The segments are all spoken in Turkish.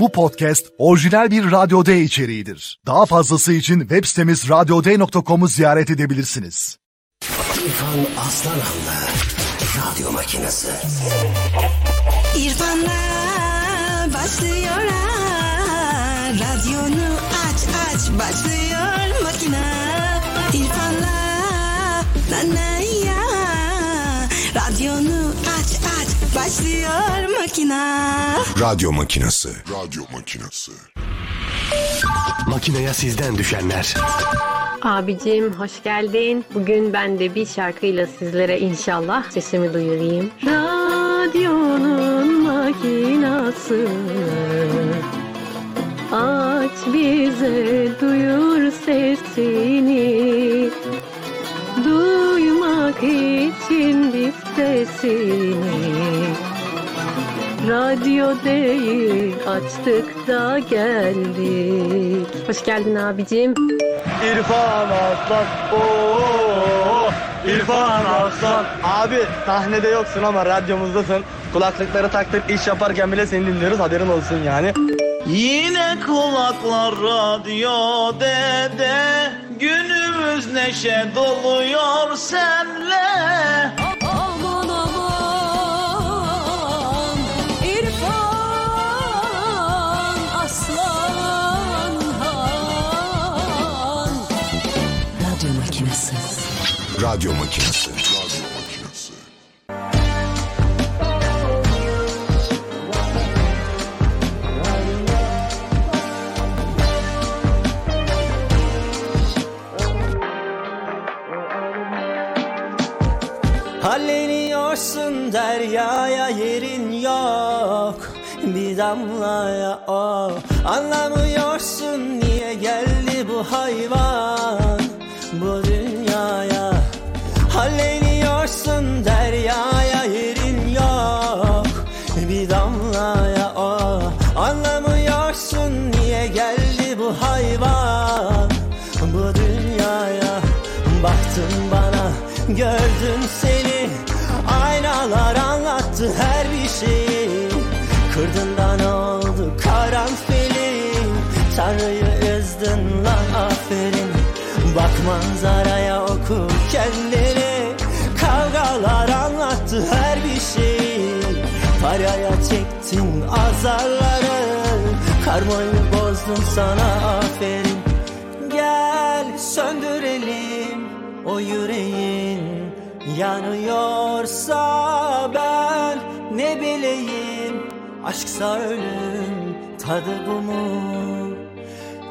Bu podcast orijinal bir Radyo D içeriğidir. Daha fazlası için web sitemiz radyoday.com'u ziyaret edebilirsiniz. İrfan Aslanan'la Radyo Makinesi. İrfan'la başlıyor ha. Radyonu aç aç başlıyor makine. İrfan'la na na ya. Radyonu başlıyor makine. Radyo Makinesi. Radyo Makinesi. Makineye sizden düşenler. Abicim hoş geldin. Bugün ben de bir şarkıyla sizlere inşallah sesimi duyurayım. Radyonun makinası Aç bize duyur sesini Duymak için biz sesini Radyo değil açtık da geldik. Hoş geldin abicim. İrfan Aslan. Oo, İrfan Aslan. Abi sahnede yoksun ama radyomuzdasın. Kulaklıkları taktık iş yaparken bile seni dinliyoruz haberin olsun yani. Yine kulaklar radyo dede Günümüz neşe doluyor senle Radyo Makinesi. Halleniyorsun deryaya yerin yok. Bir damlaya o Anlamıyorsun niye geldi bu hayvan Halleniyorsun deryaya yerin yok. Bir damlaya o Anlamıyorsun niye geldi bu hayvan? Bu dünyaya Baktın bana gördün seni. Aynalar anlattı her bir şeyi. Kırdın da ne oldu karanfili. Tanrı'yı üzdün lan aferin. Bak manzaraya anlattı her bir şeyi. Paraya çektin azarları. Karmayı bozdun sana aferin. Gel söndürelim o yüreğin. Yanıyorsa ben ne bileyim. Aşksa ölüm tadı bu mu?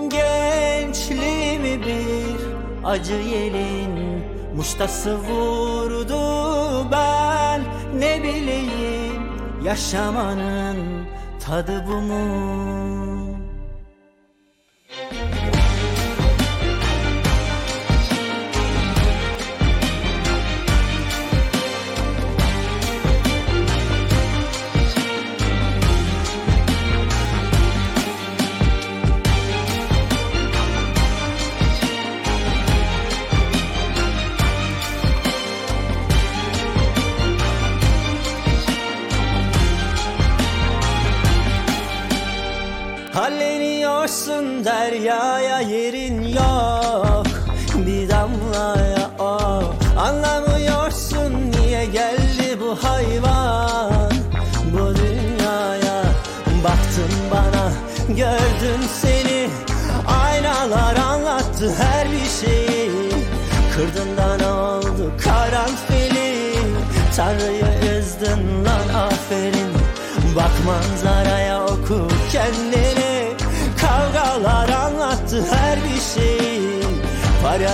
Gençliğimi bir acı yelin Muştası vurdu ben ne bileyim Yaşamanın tadı bu mu Deryaya yerin yok Bir damlaya o Anlamıyorsun niye geldi bu hayvan? Bu dünyaya Baktın bana gördün seni. Aynalar anlattı her bir şeyi. Kırdın da ne oldu karanfili? Tanrı'yı üzdün lan aferin. Bak manzaraya oku kendini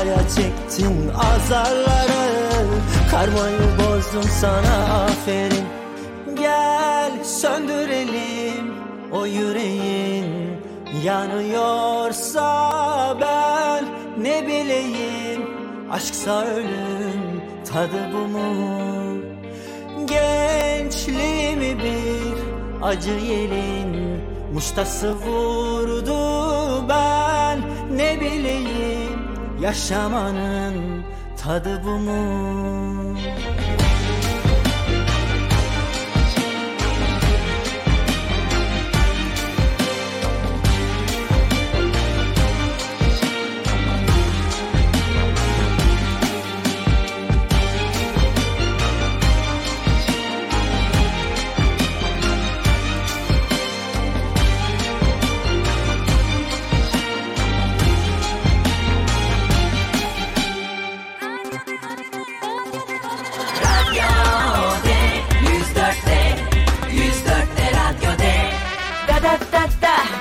Paraya çektin azarları. Karmayı bozdun sana aferin. Gel söndürelim o yüreğin. Yanıyorsa ben ne bileyim. Aşksa ölüm tadı bu mu? Gençliğimi bir acı yelin Muştası vurdu ben ne bileyim Yaşamanın tadı bu mu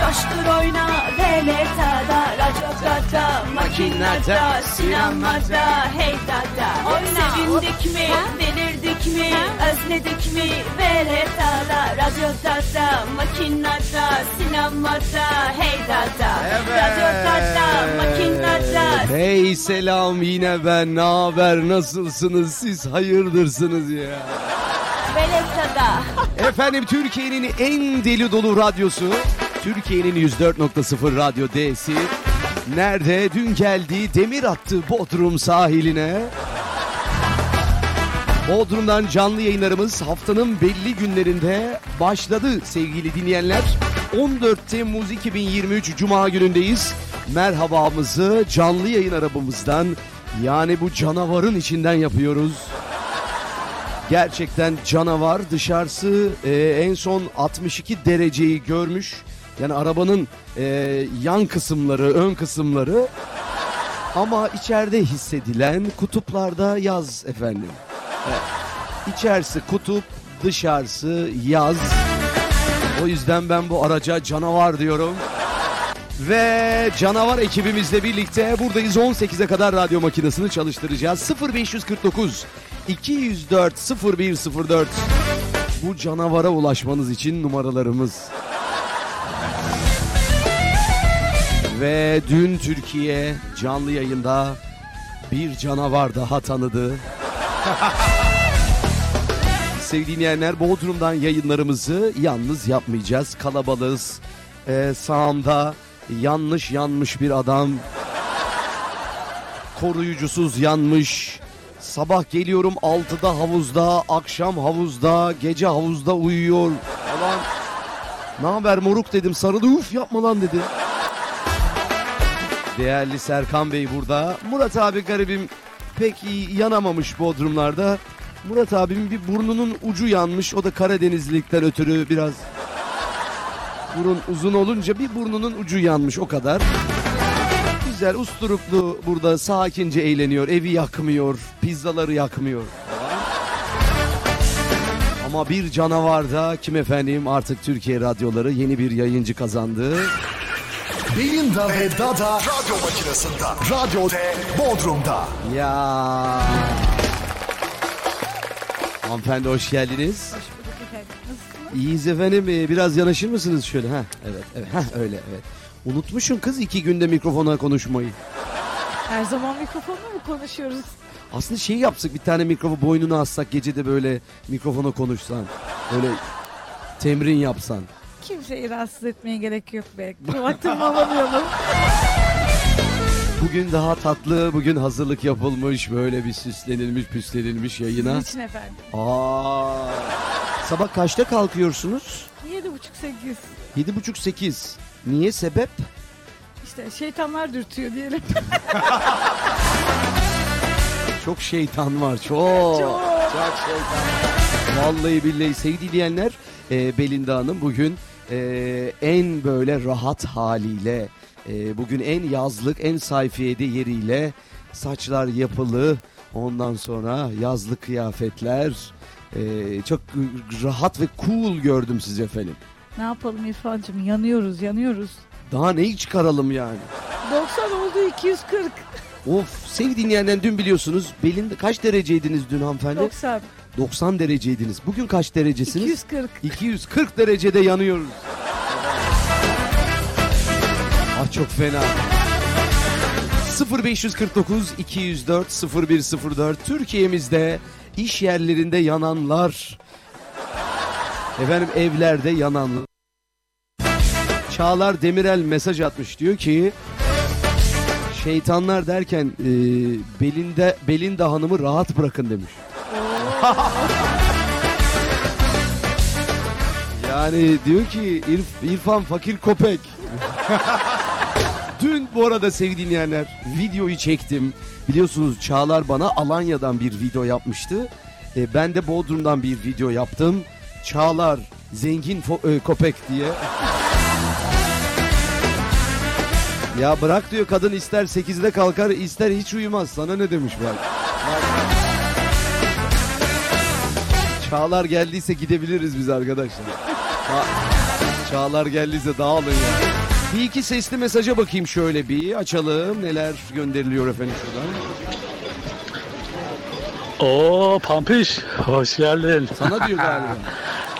Coştur oyna Veletada Radyo Gata Makinada Sinemada Hey dada Oyna. Sevindik mi Delirdik mi Özledik mi? Veletada Radyo Gata Makinada Sinemada Hey dada Radyo Gata Makinada. Hey selam yine ben. Ne haber? Nasılsınız? Siz hayırdırsınız ya. Veletada Efendim Türkiye'nin en deli dolu radyosu. Türkiye'nin 104.0 Radyo D'si. Nerede? Dün geldi demir attı Bodrum sahiline. Bodrum'dan canlı yayınlarımız haftanın belli günlerinde başladı sevgili dinleyenler. 14 Temmuz 2023 Cuma günündeyiz. Merhabamızı canlı yayın arabamızdan yani bu canavarın içinden yapıyoruz. Gerçekten canavar dışarısı e, en son 62 dereceyi görmüş. Yani arabanın e, yan kısımları, ön kısımları. Ama içeride hissedilen kutuplarda yaz efendim. Evet. İçerisi kutup, dışarısı yaz. O yüzden ben bu araca canavar diyorum. Ve canavar ekibimizle birlikte buradayız 18'e kadar radyo makinesini çalıştıracağız. 0549 204 0104 bu canavara ulaşmanız için numaralarımız. Ve dün Türkiye canlı yayında bir canavar daha tanıdı. Sevgili dinleyenler Bodrum'dan yayınlarımızı yalnız yapmayacağız. Kalabalığız. Ee, sağımda yanlış yanmış bir adam. Koruyucusuz yanmış. Sabah geliyorum 6'da havuzda, akşam havuzda, gece havuzda uyuyor falan. Ne haber moruk dedim sarılı uf yapma lan dedi. Değerli Serkan Bey burada. Murat abi garibim pek iyi yanamamış Bodrumlarda. Murat abimin bir burnunun ucu yanmış. O da Karadenizlilikten ötürü biraz burun uzun olunca bir burnunun ucu yanmış o kadar. Güzel usturuplu burada sakince eğleniyor. Evi yakmıyor, pizzaları yakmıyor. Ama bir canavar da kim efendim artık Türkiye radyoları yeni bir yayıncı kazandı. Belinda ve Dada radyo makinesinde. Radyo D Bodrum'da. Ya. Hanımefendi hoş geldiniz. İyiyiz efendim. Ee, Biraz yanaşır mısınız şöyle? Ha, evet, evet. Ha, öyle, evet. Unutmuşsun kız iki günde mikrofona konuşmayı. Her zaman mikrofonla mı konuşuyoruz? Aslında şey yapsak bir tane mikrofon boynuna assak gece de böyle mikrofona konuşsan. Böyle temrin yapsan. Kimseyi rahatsız etmeye gerek yok be. Vaktimi alamıyorum. Bugün daha tatlı, bugün hazırlık yapılmış, böyle bir süslenilmiş, püslenilmiş yayına. Niçin efendim? Aa. Sabah kaçta kalkıyorsunuz? Yedi buçuk sekiz. Yedi buçuk sekiz. Niye sebep? İşte şeytanlar dürtüyor diyelim. Çok şeytan var çok. Çok. Çok şeytan. Vallahi billahi sevgili diyenler e, Belinda Hanım bugün e, en böyle rahat haliyle e, bugün en yazlık en sayfiyede yeriyle saçlar yapılı ondan sonra yazlık kıyafetler e, çok rahat ve cool gördüm sizi efendim. Ne yapalım İrfan'cığım? Yanıyoruz, yanıyoruz. Daha neyi çıkaralım yani? 90 oldu 240. Of sevgili dinleyenler dün biliyorsunuz Belinda kaç dereceydiniz dün hanımefendi? 90. 90 dereceydiniz. Bugün kaç derecesiniz? 240. 240 derecede yanıyoruz. ah çok fena. 0549 204 0104 Türkiye'mizde iş yerlerinde yananlar. Efendim evlerde yananlar. Çağlar Demirel mesaj atmış diyor ki şeytanlar derken e, belinde Belinda Hanım'ı rahat bırakın demiş. Yani diyor ki İrf- İrfan fakir köpek. Dün bu arada sevgili dinleyenler videoyu çektim. Biliyorsunuz Çağlar bana Alanya'dan bir video yapmıştı. E, ben de Bodrum'dan bir video yaptım. Çağlar zengin fo- e, köpek diye. Ya bırak diyor kadın ister 8'de kalkar ister hiç uyumaz. Sana ne demiş bak. Çağlar geldiyse gidebiliriz biz arkadaşlar. Ça- Çağlar geldiyse dağılın ya. Bir iki sesli mesaja bakayım şöyle bir açalım. Neler gönderiliyor efendim şuradan. Oo Pampiş hoş geldin. Sana diyor galiba.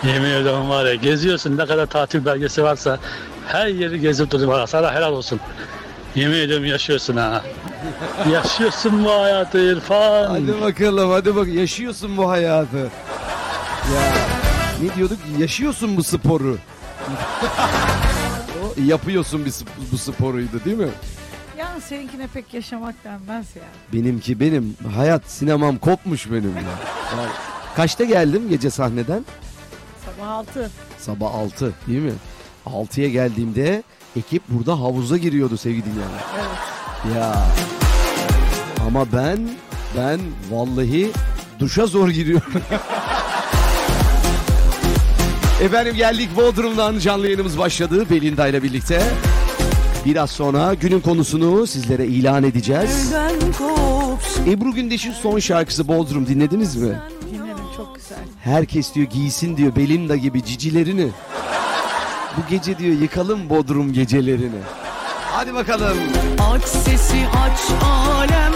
Yemin ediyorum var ya geziyorsun ne kadar tatil belgesi varsa her yeri gezip durdun var. Sana helal olsun. Yemin ediyorum yaşıyorsun ha. yaşıyorsun bu hayatı İrfan. Hadi bakalım hadi bak yaşıyorsun bu hayatı. Ya ne diyorduk? Yaşıyorsun bu sporu. O, yapıyorsun bir, sp- bu sporuydu değil mi? Yani seninkine pek yaşamak denmez ya. Benimki benim. Hayat sinemam kopmuş benim ya. Kaçta geldim gece sahneden? Sabah altı. Sabah 6 değil mi? 6'ya geldiğimde ekip burada havuza giriyordu sevgili dinleyenler. Evet. Ya. Ama ben ben vallahi duşa zor giriyorum. Efendim geldik Bodrum'dan canlı yayınımız başladı Belinda ile birlikte. Biraz sonra günün konusunu sizlere ilan edeceğiz. Ebru Gündeş'in son şarkısı Bodrum dinlediniz mi? Dinledim çok güzel. Herkes diyor giysin diyor Belinda gibi cicilerini. Bu gece diyor yıkalım Bodrum gecelerini. Hadi bakalım. Aç sesi aç alem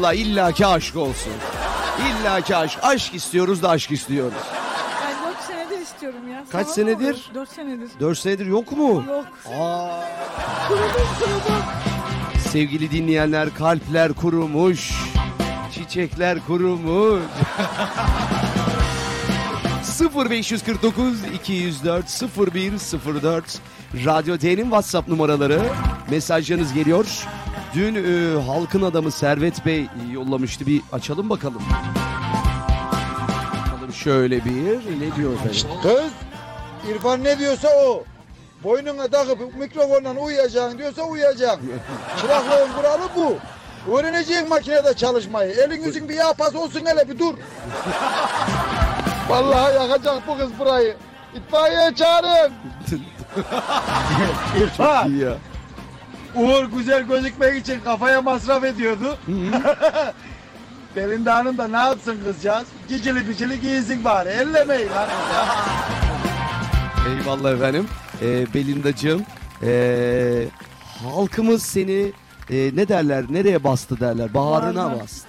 Vallahi illaki aşk olsun. İllaki aşk. Aşk istiyoruz da aşk istiyoruz. Ben 4 senedir istiyorum ya. Kaç senedir? 4 senedir. 4 senedir yok mu? Yok. Aa. Kurudum kurudum. Sevgili dinleyenler kalpler kurumuş. Çiçekler kurumuş. 0549 204 0104 Radyo D'nin WhatsApp numaraları. Mesajlarınız geliyor. Dün e, halkın adamı Servet Bey yollamıştı. Bir açalım bakalım. Bakalım şöyle bir ne diyor efendim? Kız İrfan ne diyorsa o. boynuna takıp mikrofonla uyuyacaksın diyorsa uyuyacaksın. Çıraklığın kuralı bu. Öğreneceksin makinede çalışmayı. Elin yüzün bir yağ pas olsun hele bir dur. Vallahi yakacak bu kız burayı. İtfaiye çağırın. İrfan. Uğur güzel gözükmek için kafaya masraf ediyordu. Belinda Hanım da ne yapsın kızcağız? Cicili bicili giysin bari. Ellemeyin lan. Eyvallah efendim. Ee, Belindacığım. ee, halkımız seni ee, ne derler? Nereye bastı derler? Baharına Bağrına. bastı.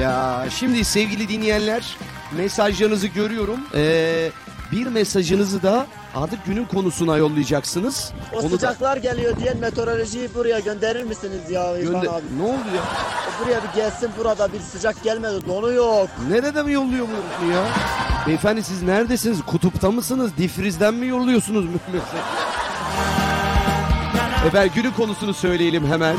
Ya şimdi sevgili dinleyenler mesajlarınızı görüyorum. Ee, bir mesajınızı da artık günün konusuna yollayacaksınız. O Onu da sıcaklar geliyor diye meteorolojiyi buraya gönderir misiniz ya İrfan Gönder- abi? Ne oldu ya? O Buraya bir gelsin burada bir sıcak gelmedi donu yok. Nerede mi yolluyor bunu ya? Beyefendi siz neredesiniz? Kutupta mısınız? Difrizden mi yolluyorsunuz? Efendim günün konusunu söyleyelim hemen.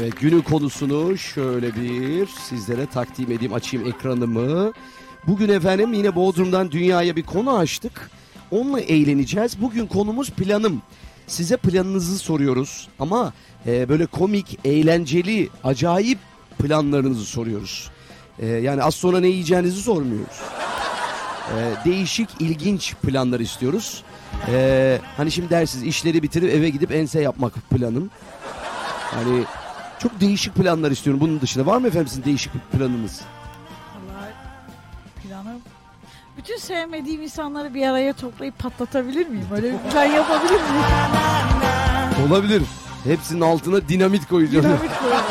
Evet günün konusunu şöyle bir sizlere takdim edeyim. Açayım ekranımı. Bugün efendim yine Bodrum'dan dünyaya bir konu açtık. Onunla eğleneceğiz. Bugün konumuz planım. Size planınızı soruyoruz ama e, böyle komik, eğlenceli, acayip planlarınızı soruyoruz. E, yani az sonra ne yiyeceğinizi sormuyoruz. E, değişik, ilginç planlar istiyoruz. E, hani şimdi dersiniz işleri bitirip eve gidip ense yapmak planım. Hani çok değişik planlar istiyorum bunun dışında. Var mı efendim sizin değişik bir planınız? Bütün sevmediğim insanları bir araya toplayıp patlatabilir miyim? Öyle bir plan yapabilir miyim? Olabilir. Hepsinin altına dinamit koyacağım. Dinamit koyalım.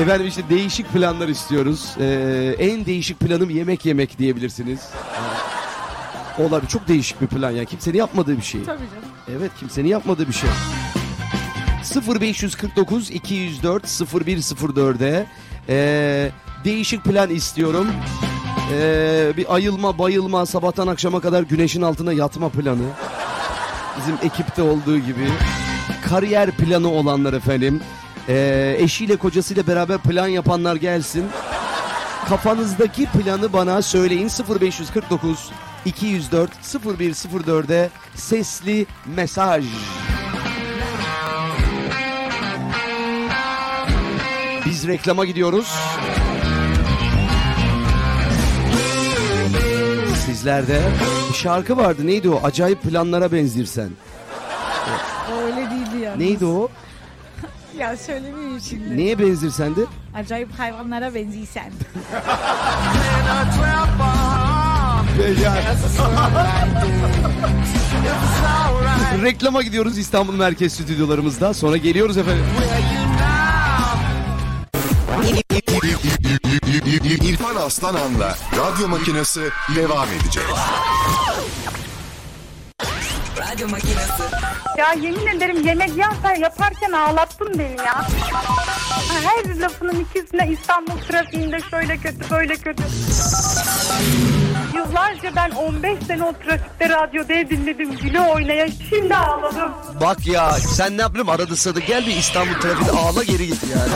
Efendim işte değişik planlar istiyoruz. Ee, en değişik planım yemek yemek diyebilirsiniz. Olabilir. Çok değişik bir plan yani. Kimsenin yapmadığı bir şey. Tabii canım. Evet kimsenin yapmadığı bir şey. 0549 204 0104'e ee, değişik plan istiyorum. Ee, bir ayılma bayılma sabahtan akşama kadar güneşin altında yatma planı. Bizim ekipte olduğu gibi. Kariyer planı olanlar efendim. Ee, eşiyle kocasıyla beraber plan yapanlar gelsin. Kafanızdaki planı bana söyleyin 0549 204 0104'e sesli mesaj. Biz reklama gidiyoruz. Sizlerde bir şarkı vardı neydi o? Acayip planlara benzirsen. Öyle değildi yani. Neydi o? Ya söylemeyeyim şimdi. Neye benzirsen de? Acayip hayvanlara benziysen. Reklama gidiyoruz İstanbul Merkez Stüdyolarımızda. Sonra geliyoruz efendim. İrfan Aslanan'la radyo makinesi devam edecek. Radyo makinesi. Ya yemin ederim yemek yapar, yaparken ağlattın beni ya. Her lafının ikisine İstanbul trafiğinde şöyle kötü böyle kötü. Yıllarca ben 15 sene o trafikte radyoda dinledim güle oynaya şimdi ağladım. Bak ya sen ne yapayım arada sırada gel bir İstanbul trafiğinde ağla geri git yani.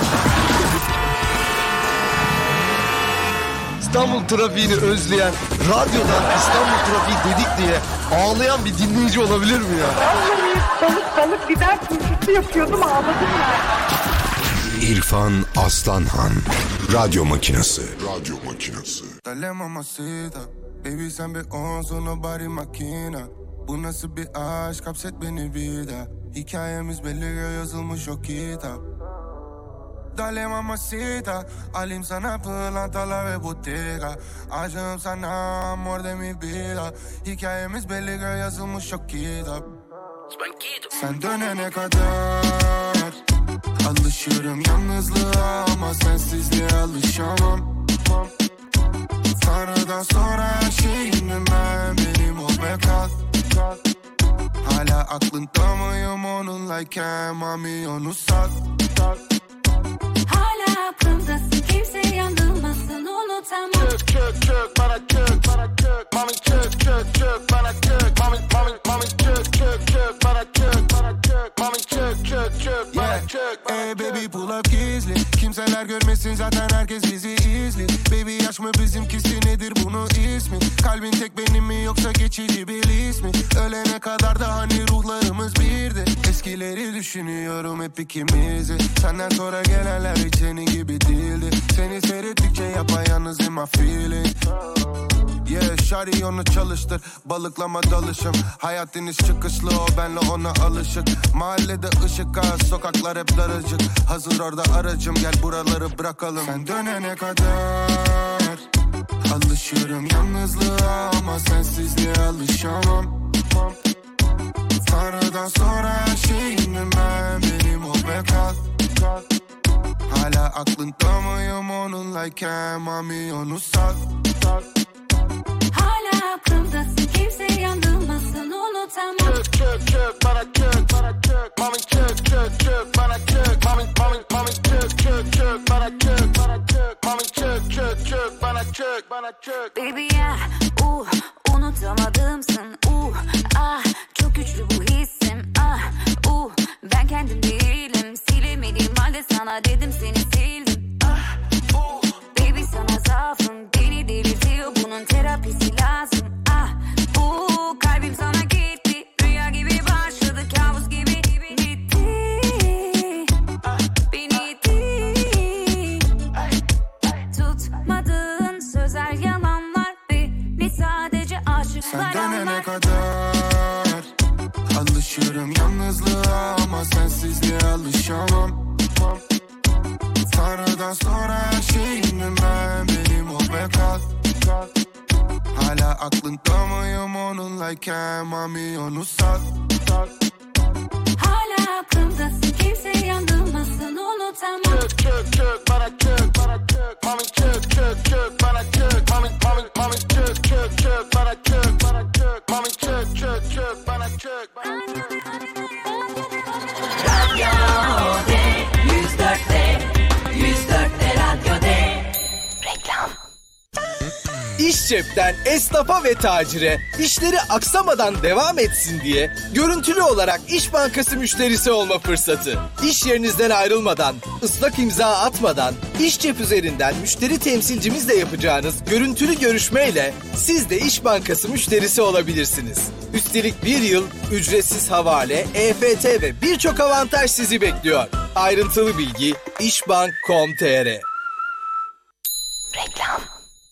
İstanbul trafiğini özleyen, radyodan İstanbul trafiği dedik diye ağlayan bir dinleyici olabilir mi ya? Vallahi balık balık biber turşusu yapıyordum ağladım ya. İrfan Aslanhan radyo makinesi. Radyo makinesi. Dale mamacita Baby sen bir onsun o body makina Bu nasıl bir aşk hapset beni bir daha Hikayemiz belli yazılmış o kitap Dale mamacita. Alayım sana pırlantalar ve bottega. Aşığım sana amor de mi vida. Hikayemiz belli yazılmış o kitap Sen dönene kadar Alışırım yalnızlığa ama sensizliğe alışamam Tanrı'dan sonra her şeyim ben benim ol ve kal Hala aklında mıyım onunlayken mami onu sat Hala aklımdasın kimse yanılmasın unutamam. Kök kök kök bana kök bana kök Mami kök kök kök bana kök Mami mami mami kök kök kök bana kök bana kök Mami kök kök kök bana kök Ey baby pull up gizli. Kimseler görmesin zaten herkes bizi izli. Baby yaş mı bizimkisi nedir Kalbin tek benim mi yoksa geçici bir his mi? Ölene kadar da hani ruhlarımız birdi. Eskileri düşünüyorum hep ikimizi. Senden sonra gelenler hiç senin gibi değildi. Seni seyrettikçe yapayalnızım I feeling Yeah, şari onu çalıştır. Balıklama dalışım. Hayat deniz çıkışlı o benle ona alışık. Mahallede ışık az Sokaklar hep daracık. Hazır orada aracım Gel buraları bırakalım. Sen dönene kadar Alışıyorum yalnızlığa Ama sensizliğe alışamam. Tanrıdan sonra her şeyimdim ben Benim ol ve kal Hala aklında mıyım onunlayken Mami onu sal Hala aklımdasın kimse yandırmasın unutamam. Çök çök çök bana çök bana çök. Mami çök çök çök çök bana çök. Baby ya uh, unutamadımsın. Uh, ah çok güçlü bu hissim. Ah uh, ben kendim değilim. Silemediğim halde sana dedim seni Sen dönene kadar Alışırım yalnızlığa Ama sensizliğe alışamam. Tanrıdan sonra her şeyimdim ben Benim ol ve kal Hala aklında mıyım onunlayken Mami onu sal Hala aklımdasın kimse yandırmasın unutamam. Çök çök çök bana çök bana çök Mami çök çök çök bana çök Mami mami mami çök çök çök bana çök Check. İş cepten esnafa ve tacire işleri aksamadan devam etsin diye görüntülü olarak İş Bankası müşterisi olma fırsatı. İş yerinizden ayrılmadan, ıslak imza atmadan, iş cep üzerinden müşteri temsilcimizle yapacağınız görüntülü görüşmeyle siz de İş Bankası müşterisi olabilirsiniz. Üstelik bir yıl ücretsiz havale, EFT ve birçok avantaj sizi bekliyor. Ayrıntılı bilgi işbank.com.tr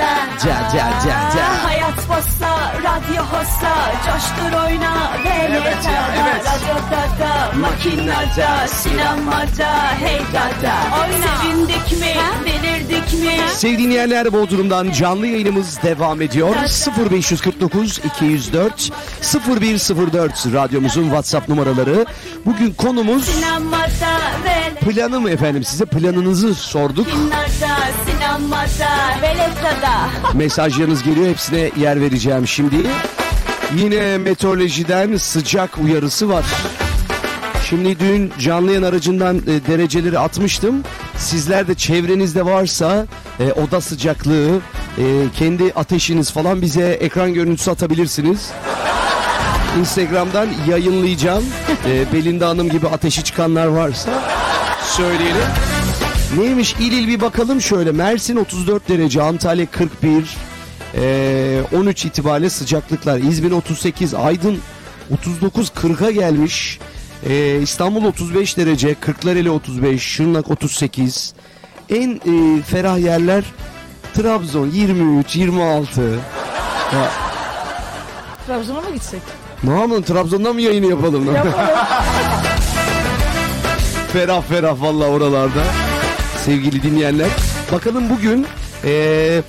üfle Ca ca ca ca. Hayat bossa radyo hossa Coştur oyna ve evet, yeter. evet. Radyolarda makinlarda Sinemalarda heydarda Oyna. Sevindik mi delirdik mi? Sevdiğin yerler Bodrum'dan canlı yayınımız devam ediyor. 0549 204 0104 radyomuzun WhatsApp numaraları. Bugün konumuz Planım efendim size planınızı sorduk. Dinlarda sinemada, Velesa'da Mesajlarınız geliyor hepsine yer vereceğim şimdi. Yine meteorolojiden sıcak uyarısı var. Şimdi dün canlı yayın aracından e, dereceleri atmıştım. Sizler de çevrenizde varsa e, oda sıcaklığı, e, kendi ateşiniz falan bize ekran görüntüsü atabilirsiniz. Instagram'dan yayınlayacağım. E, Belinda Hanım gibi ateşi çıkanlar varsa söyleyelim. Neymiş il il bir bakalım şöyle. Mersin 34 derece, Antalya 41, ee, 13 itibariyle sıcaklıklar. İzmir 38, Aydın 39 40'a gelmiş. Ee, İstanbul 35 derece, Kırklareli 35, Şırnak 38. En e, ferah yerler Trabzon 23, 26. Ya, Trabzon'a mı gitsek? ne yapalım Trabzon'dan mı yayını yapalım? ferah ferah valla oralarda. Sevgili dinleyenler. Bakalım bugün ee,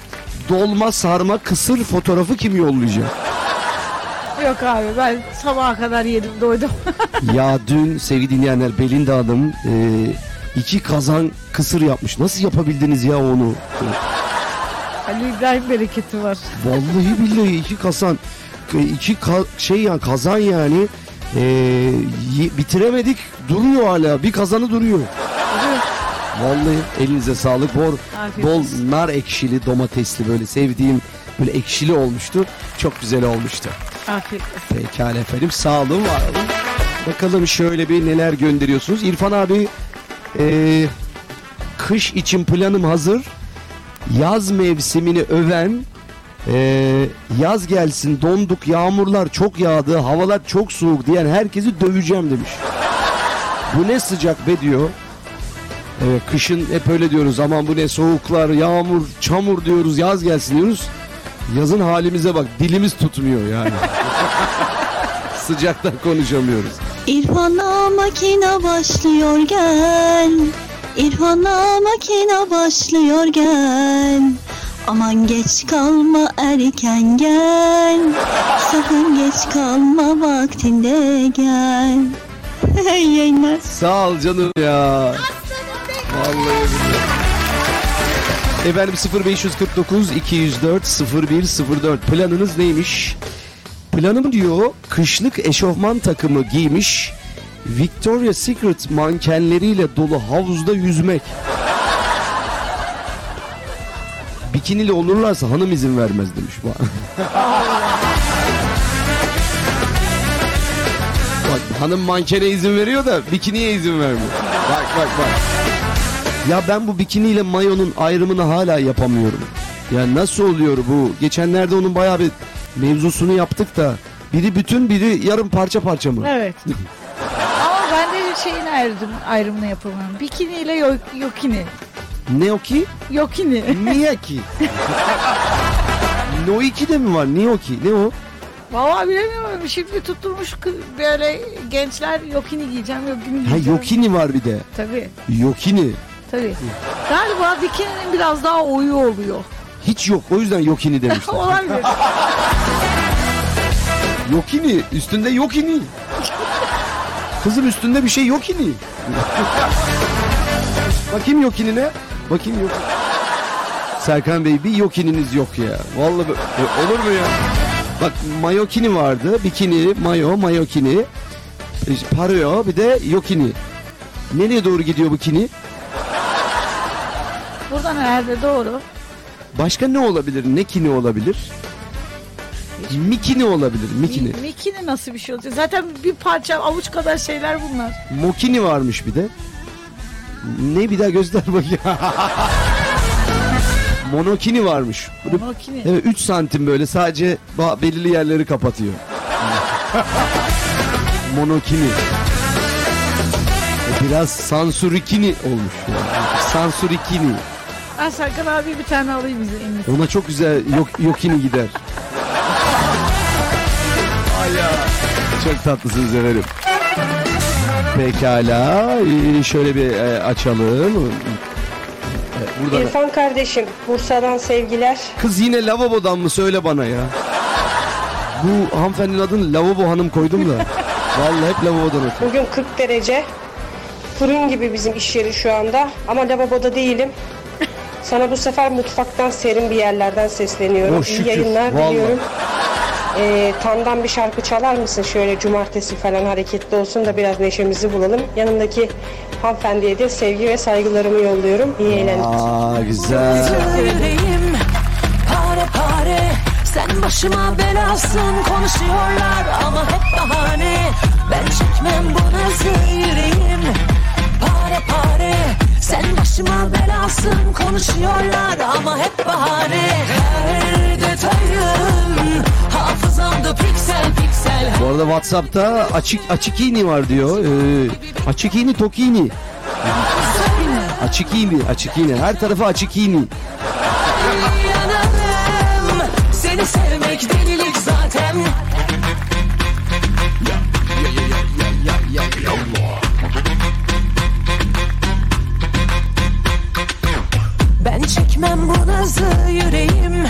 dolma sarma kısır fotoğrafı kim yollayacak? Yok abi ben sabaha kadar yedim doydum. ya dün sevgili dinleyenler Belinda Hanım e, iki kazan kısır yapmış. Nasıl yapabildiniz ya onu? Ali İbrahim bereketi var. Vallahi billahi iki kazan iki ka- şey yani kazan yani yi- bitiremedik duruyor hala bir kazanı duruyor. Vallahi elinize sağlık. Bol, Afiyet bol olsun. nar ekşili domatesli böyle sevdiğim böyle ekşili olmuştu. Çok güzel olmuştu. Afiyet olsun. Pekala efendim sağ olun var olun. Bakalım şöyle bir neler gönderiyorsunuz. İrfan abi ee, kış için planım hazır. Yaz mevsimini öven ee, yaz gelsin donduk yağmurlar çok yağdı havalar çok soğuk diyen herkesi döveceğim demiş. Bu ne sıcak be diyor. Evet kışın hep öyle diyoruz aman bu ne soğuklar yağmur çamur diyoruz yaz gelsin diyoruz. Yazın halimize bak dilimiz tutmuyor yani. Sıcaktan konuşamıyoruz. İrfan'a makine başlıyor gel. İrfan'a makine başlıyor gel. Aman geç kalma erken gel. Sakın geç kalma vaktinde gel. Hey yayınlar. Sağ ol canım ya. Vallahi billahi. Efendim 0549 204 0104 planınız neymiş? Planım diyor kışlık eşofman takımı giymiş Victoria's Secret mankenleriyle dolu havuzda yüzmek. Bikinili olurlarsa hanım izin vermez demiş. Bak hanım mankene izin veriyor da bikiniye izin vermiyor. Bak bak bak. Ya ben bu bikiniyle mayonun ayrımını hala yapamıyorum. Ya nasıl oluyor bu? Geçenlerde onun bayağı bir mevzusunu yaptık da biri bütün biri yarım parça parça mı? Evet. Ama ben de şeyin ayrım, ayrımını yapamam. Bikini ile yok, yokini. Ne o ki? Yokini. Niye ki? No 2 de mi var? Niye o ki? Ne o? Vallahi bilemiyorum. Şimdi tutturmuş böyle gençler yokini giyeceğim, yokini Ha giyeceğim. yokini var bir de. Tabii, Yokini. Tabii. Galiba bikininin biraz daha oyu oluyor. Hiç yok. O yüzden yokini demişler. Olabilir. Yokini. Üstünde yokini. Kızım üstünde bir şey yokini. Bakayım yokinine. Bakayım yok. Serkan Bey bir yokininiz yok ya. Vallahi e, olur mu ya? Bak mayokini vardı. Bikini, mayo, mayokini. E, Pareo bir de yokini. Nereye doğru gidiyor bu kini? Buradan herhalde doğru. Başka ne olabilir? Ne kini olabilir? Mikini olabilir. Mikini. Mi- Mikini nasıl bir şey olacak? Zaten bir parça avuç kadar şeyler bunlar. Mokini varmış bir de. Ne bir daha göster bakayım. Monokini varmış. Böyle- Monokini. Evet 3 santim böyle sadece ba- belirli yerleri kapatıyor. Monokini. E, Biraz sansurikini olmuş. Sansurikini. Ben Serkan abi bir tane alayım iyisi. Ona çok güzel yok, yokini gider. Ay ya. Çok tatlısınız efendim. Pekala. ee, Şöyle bir e, açalım. Evet, Burada da- İrfan kardeşim Bursa'dan sevgiler. Kız yine lavabodan mı söyle bana ya. Bu hanımefendinin adını lavabo hanım koydum da. Vallahi hep lavabodan ötürü. Bugün 40 derece. Fırın gibi bizim iş yeri şu anda. Ama lavaboda değilim. Sana bu sefer mutfaktan serin bir yerlerden sesleniyorum. Oh, İyi yayınlar Vallahi. diliyorum. Ee, Tan'dan bir şarkı çalar mısın? Şöyle cumartesi falan hareketli olsun da biraz neşemizi bulalım. Yanımdaki hanımefendiye de sevgi ve saygılarımı yolluyorum. İyi eğlenceler. Aa güzel. Yüreğim pare pare Sen başıma belasın konuşuyorlar ama hep bahane Ben çekmem bu nazı yüreğim Pare pare Sen başıma belasın konuşuyorlar ama hep bahane Her detayım hafızamda piksel piksel Bu arada Whatsapp'ta açık açık iğni var diyor. Ee, açık iğni tokini. Açık iğni, açık iğni. Her tarafı açık iğni. Çekmem bu nazı yüreğim.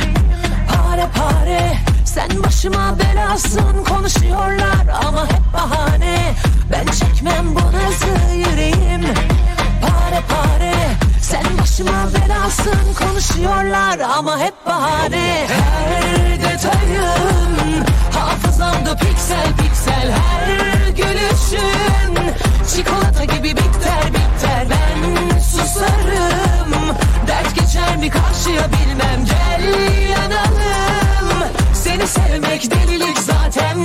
Pare pare. Sen başıma belasın. Konuşuyorlar ama hep bahane. Ben çekmem bu nazı yüreğim. Pare pare. Sen başıma belasın. Konuşuyorlar ama hep bahane. Her detayın hafızamda piksel piksel Her gülüşün çikolata gibi bitter bitter Ben susarım. Dert geçer mi karşıya bilmem. Gel yanalım. Seni sevmek delilik zaten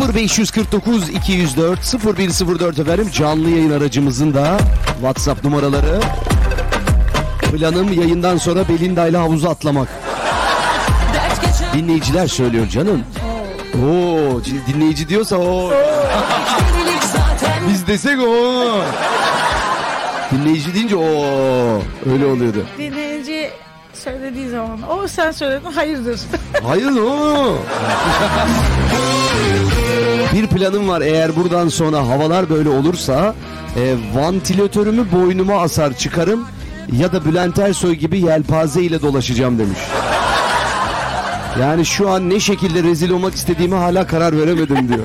0549 204 0104 efendim canlı yayın aracımızın da WhatsApp numaraları. Planım yayından sonra Belinda ile havuza atlamak. Dinleyiciler söylüyor canım. Oo, dinleyici diyorsa o. Biz desek o. Dinleyici deyince o öyle oluyordu. Dinleyici söylediği zaman o sen söyledin hayırdır. Hayır o. Bir planım var eğer buradan sonra havalar böyle olursa e, vantilatörümü boynuma asar çıkarım ya da Bülent Ersoy gibi yelpaze ile dolaşacağım demiş. Yani şu an ne şekilde rezil olmak istediğime hala karar veremedim diyor.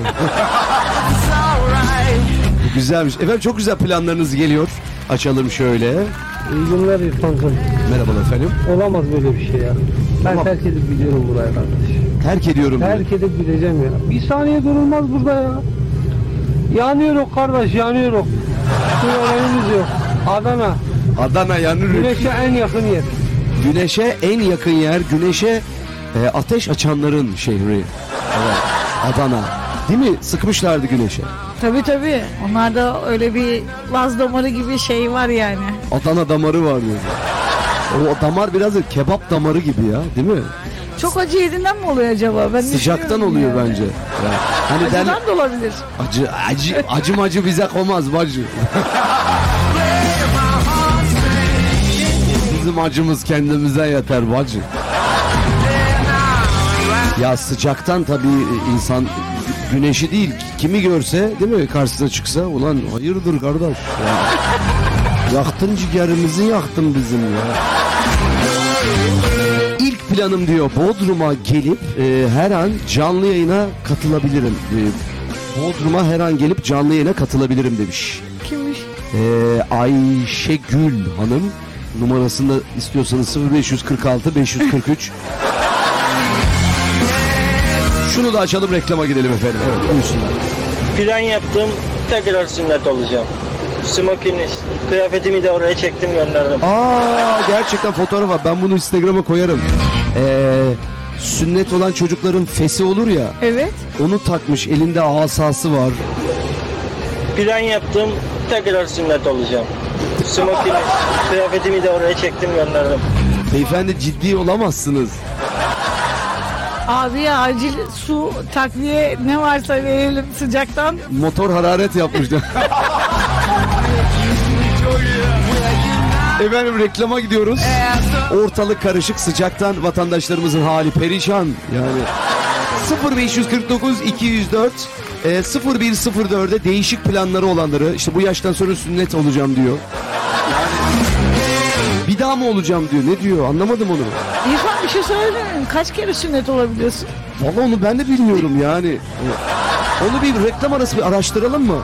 Güzelmiş. Efendim çok güzel planlarınız geliyor. Açalım şöyle. İyi günler İrfan'cığım. Merhabalar efendim. Olamaz böyle bir şey ya. Ben Tamam. terk edip gidiyorum buraya kardeş. Terk ediyorum. diyor. Terk edip gideceğim ya. Bir saniye durulmaz burada ya. Yanıyoruz kardeş yanıyoruz. Su olayımız yok. Adana. Adana yanır. Güneşe en yakın yer. Güneşe en yakın yer, güneşe e, ateş açanların şehri. Evet, Adana. Değil mi? Sıkmışlardı güneşe. tabii tabii. Onlarda öyle bir laz damarı gibi şey var yani. Adana damarı var diyor. O damar biraz da kebap damarı gibi ya, değil mi? Çok acı yediğinden mi oluyor acaba? Ben Sıcaktan oluyor yani. bence. Ya. Hani Acıdan da olabilir. acı acı acı macı bize komaz bacı. Bizim acımız kendimize yeter bacı. Ya sıcaktan tabii insan güneşi değil kimi görse değil mi karşısına çıksa ulan hayırdır kardeş ya. Yaktın ciğerimizi yaktın bizim ya. İlk planım diyor Bodrum'a gelip e, her an canlı yayına katılabilirim. E, Bodrum'a her an gelip canlı yayına katılabilirim demiş. Kimmiş? E, Ayşegül Hanım numarasını istiyorsanız 0546 543 Şunu da açalım reklama gidelim efendim. Evet buyursunlar. Plan yaptım tekrar sünnet olacağım. Smokini, kıyafetimi de oraya çektim gönderdim. Aa gerçekten fotoğraf var. Ben bunu Instagram'a koyarım. Ee, sünnet olan çocukların fesi olur ya. Evet. Onu takmış. Elinde asası var. Plan yaptım tekrar sünnet olacağım. Smokini, kıyafetimi de oraya çektim gönderdim. Beyefendi ciddi olamazsınız. Abi ya acil su takviye ne varsa verelim sıcaktan. Motor hararet yapmıştı. Efendim reklama gidiyoruz. Ortalık karışık sıcaktan vatandaşlarımızın hali perişan. Yani 0549 204 e, 0104'e değişik planları olanları işte bu yaştan sonra sünnet olacağım diyor. Bir mı olacağım diyor. Ne diyor? Anlamadım onu. İrfan bir şey söyleyeyim mi? Kaç kere sünnet olabiliyorsun? Vallahi onu ben de bilmiyorum yani. Onu bir reklam arası bir araştıralım mı?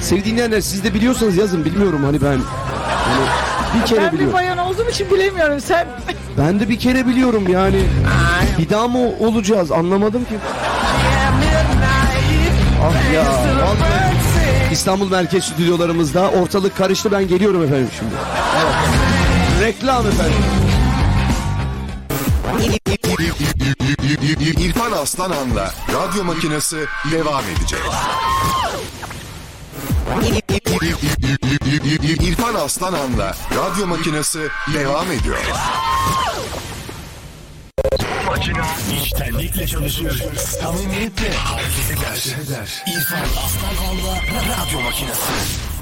Sevdiğin yerler siz de biliyorsanız yazın bilmiyorum hani ben. Hani bir kere ben bir biliyorum. bayan olduğum için bilemiyorum sen. Ben de bir kere biliyorum yani. Bir daha mı olacağız anlamadım ki. Ah ya vallahi. İstanbul Merkez stüdyolarımızda ortalık karıştı ben geliyorum efendim şimdi. Evet. Reklam efendim. İrfan Aslanan'la radyo makinesi devam edecek. İrfan Aslanan'la radyo makinesi devam ediyor. Makine içtenlikle çalışır. Samimiyetle hareket eder. İrfan Aslanhan'la radyo makinesi.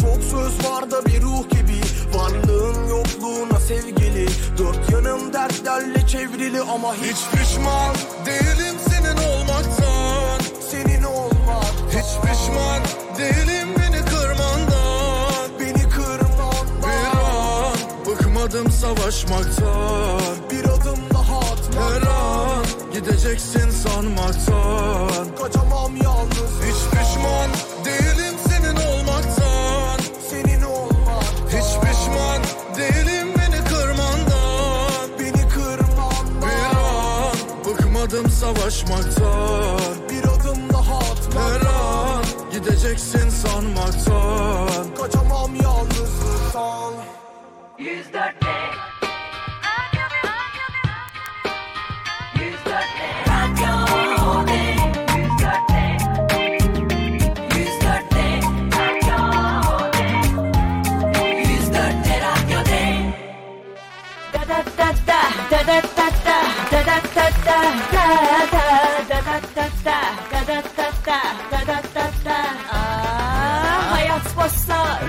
Çok söz var da bir ruh gibi. Varlığın yokluğuna sevgili. Dört yanım dertlerle çevrili ama hiç pişman değilim senin olmaktan. Senin olmak. Hiç pişman değilim beni kırmandan. Beni kırmandan Bir an bıkmadım savaşmaktan. Bir adım daha atmaktan Her an gideceksin sanmaktan. Kaçamam yalnız savaşmaktan Bir adım daha atmaktan Her an gideceksin sanmaktan Kaçamam yalnızlıktan. 104 Radyo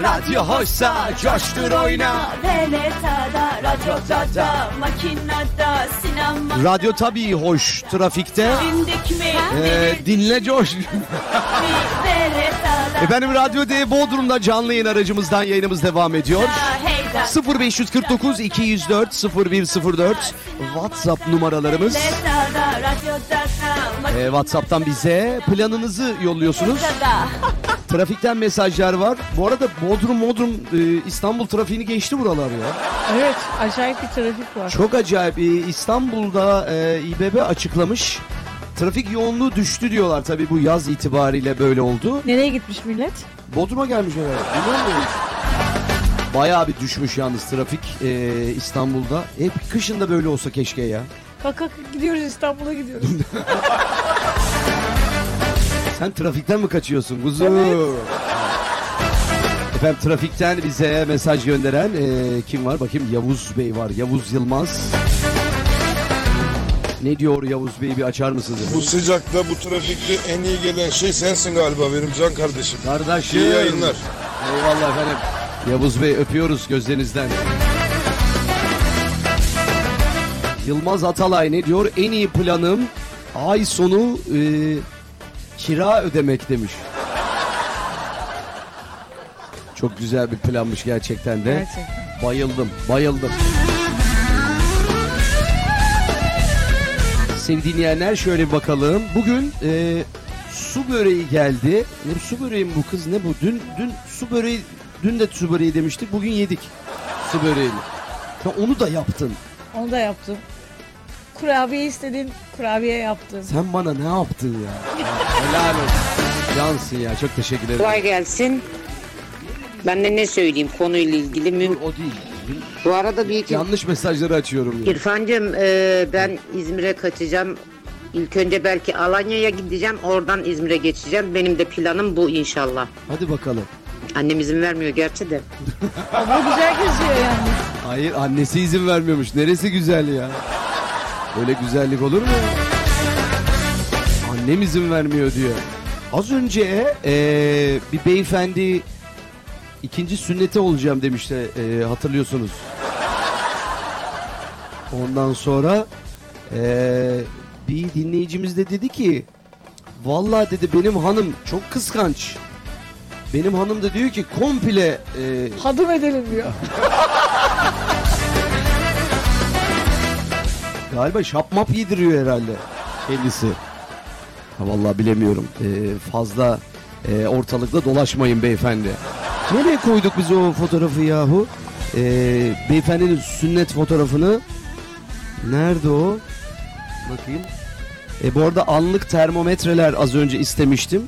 Radyo hoşsa coştur oyna. Veletada, radyoda da, makinada, sinema Radyo tabii hoş trafikte. Dindik mi? Ee, dinle coş. Efendim Radyo D Bodrum'da canlı yayın aracımızdan yayınımız devam ediyor. Heyda 0549 204 0104 WhatsApp numaralarımız. Ee, WhatsApp'tan bize planınızı yolluyorsunuz. Trafikten mesajlar var. Bu arada Bodrum Bodrum e, İstanbul trafiğini geçti buralar ya. Evet acayip bir trafik var. Çok acayip. Ee, İstanbul'da e, İBB açıklamış. Trafik yoğunluğu düştü diyorlar tabii bu yaz itibariyle böyle oldu. Nereye gitmiş millet? Bodrum'a gelmiş herhalde. Bilmiyor? Bayağı bir düşmüş yalnız trafik e, İstanbul'da. Hep kışın da böyle olsa keşke ya. Kalk kalk gidiyoruz İstanbul'a gidiyoruz. Sen trafikten mi kaçıyorsun kuzu? Efendim trafikten bize mesaj gönderen e, kim var? Bakayım Yavuz Bey var. Yavuz Yılmaz. Ne diyor Yavuz Bey bir açar mısınız? Bu sıcakta bu trafikte en iyi gelen şey sensin galiba benim can kardeşim. Kardeşim. İyi yayınlar. Eyvallah efendim. Yavuz Bey öpüyoruz gözlerinizden. Yılmaz Atalay ne diyor? En iyi planım ay sonu e, kira ödemek demiş. Çok güzel bir planmış gerçekten de. Gerçekten. Bayıldım, bayıldım. Sevgili dinleyenler şöyle bir bakalım. Bugün e, su böreği geldi. Ne su böreği mi bu kız ne bu? Dün dün su böreği dün de su böreği demiştik. Bugün yedik su böreğini. Sen onu da yaptın. Onu da yaptım. Kurabiye istedin, kurabiye yaptım. Sen bana ne yaptın ya? Helal olsun. Cansın ya çok teşekkür ederim. Kolay gelsin. Ben de ne söyleyeyim konuyla ilgili mü? O değil. Bu arada bir iki... Yanlış mesajları açıyorum. Ya. İrfancığım e, ben İzmir'e kaçacağım. İlk önce belki Alanya'ya gideceğim. Oradan İzmir'e geçeceğim. Benim de planım bu inşallah. Hadi bakalım. Annem izin vermiyor gerçi de. Ama güzel geziyor yani. Hayır annesi izin vermiyormuş. Neresi güzel ya? Böyle güzellik olur mu? Annem izin vermiyor diyor. Az önce eee, bir beyefendi ikinci sünnete olacağım demişti eee, hatırlıyorsunuz. Ondan sonra eee, bir dinleyicimiz de dedi ki Vallahi dedi benim hanım çok kıskanç. Benim hanım da diyor ki komple eee, Hadım edelim diyor. galiba şapmap yediriyor herhalde kendisi. Ha, vallahi bilemiyorum. Eee, fazla eee, ortalıkta dolaşmayın beyefendi. Nereye koyduk biz o fotoğrafı yahu? Eee beyefendinin sünnet fotoğrafını. Nerede o? Bakayım. E, bu arada anlık termometreler az önce istemiştim.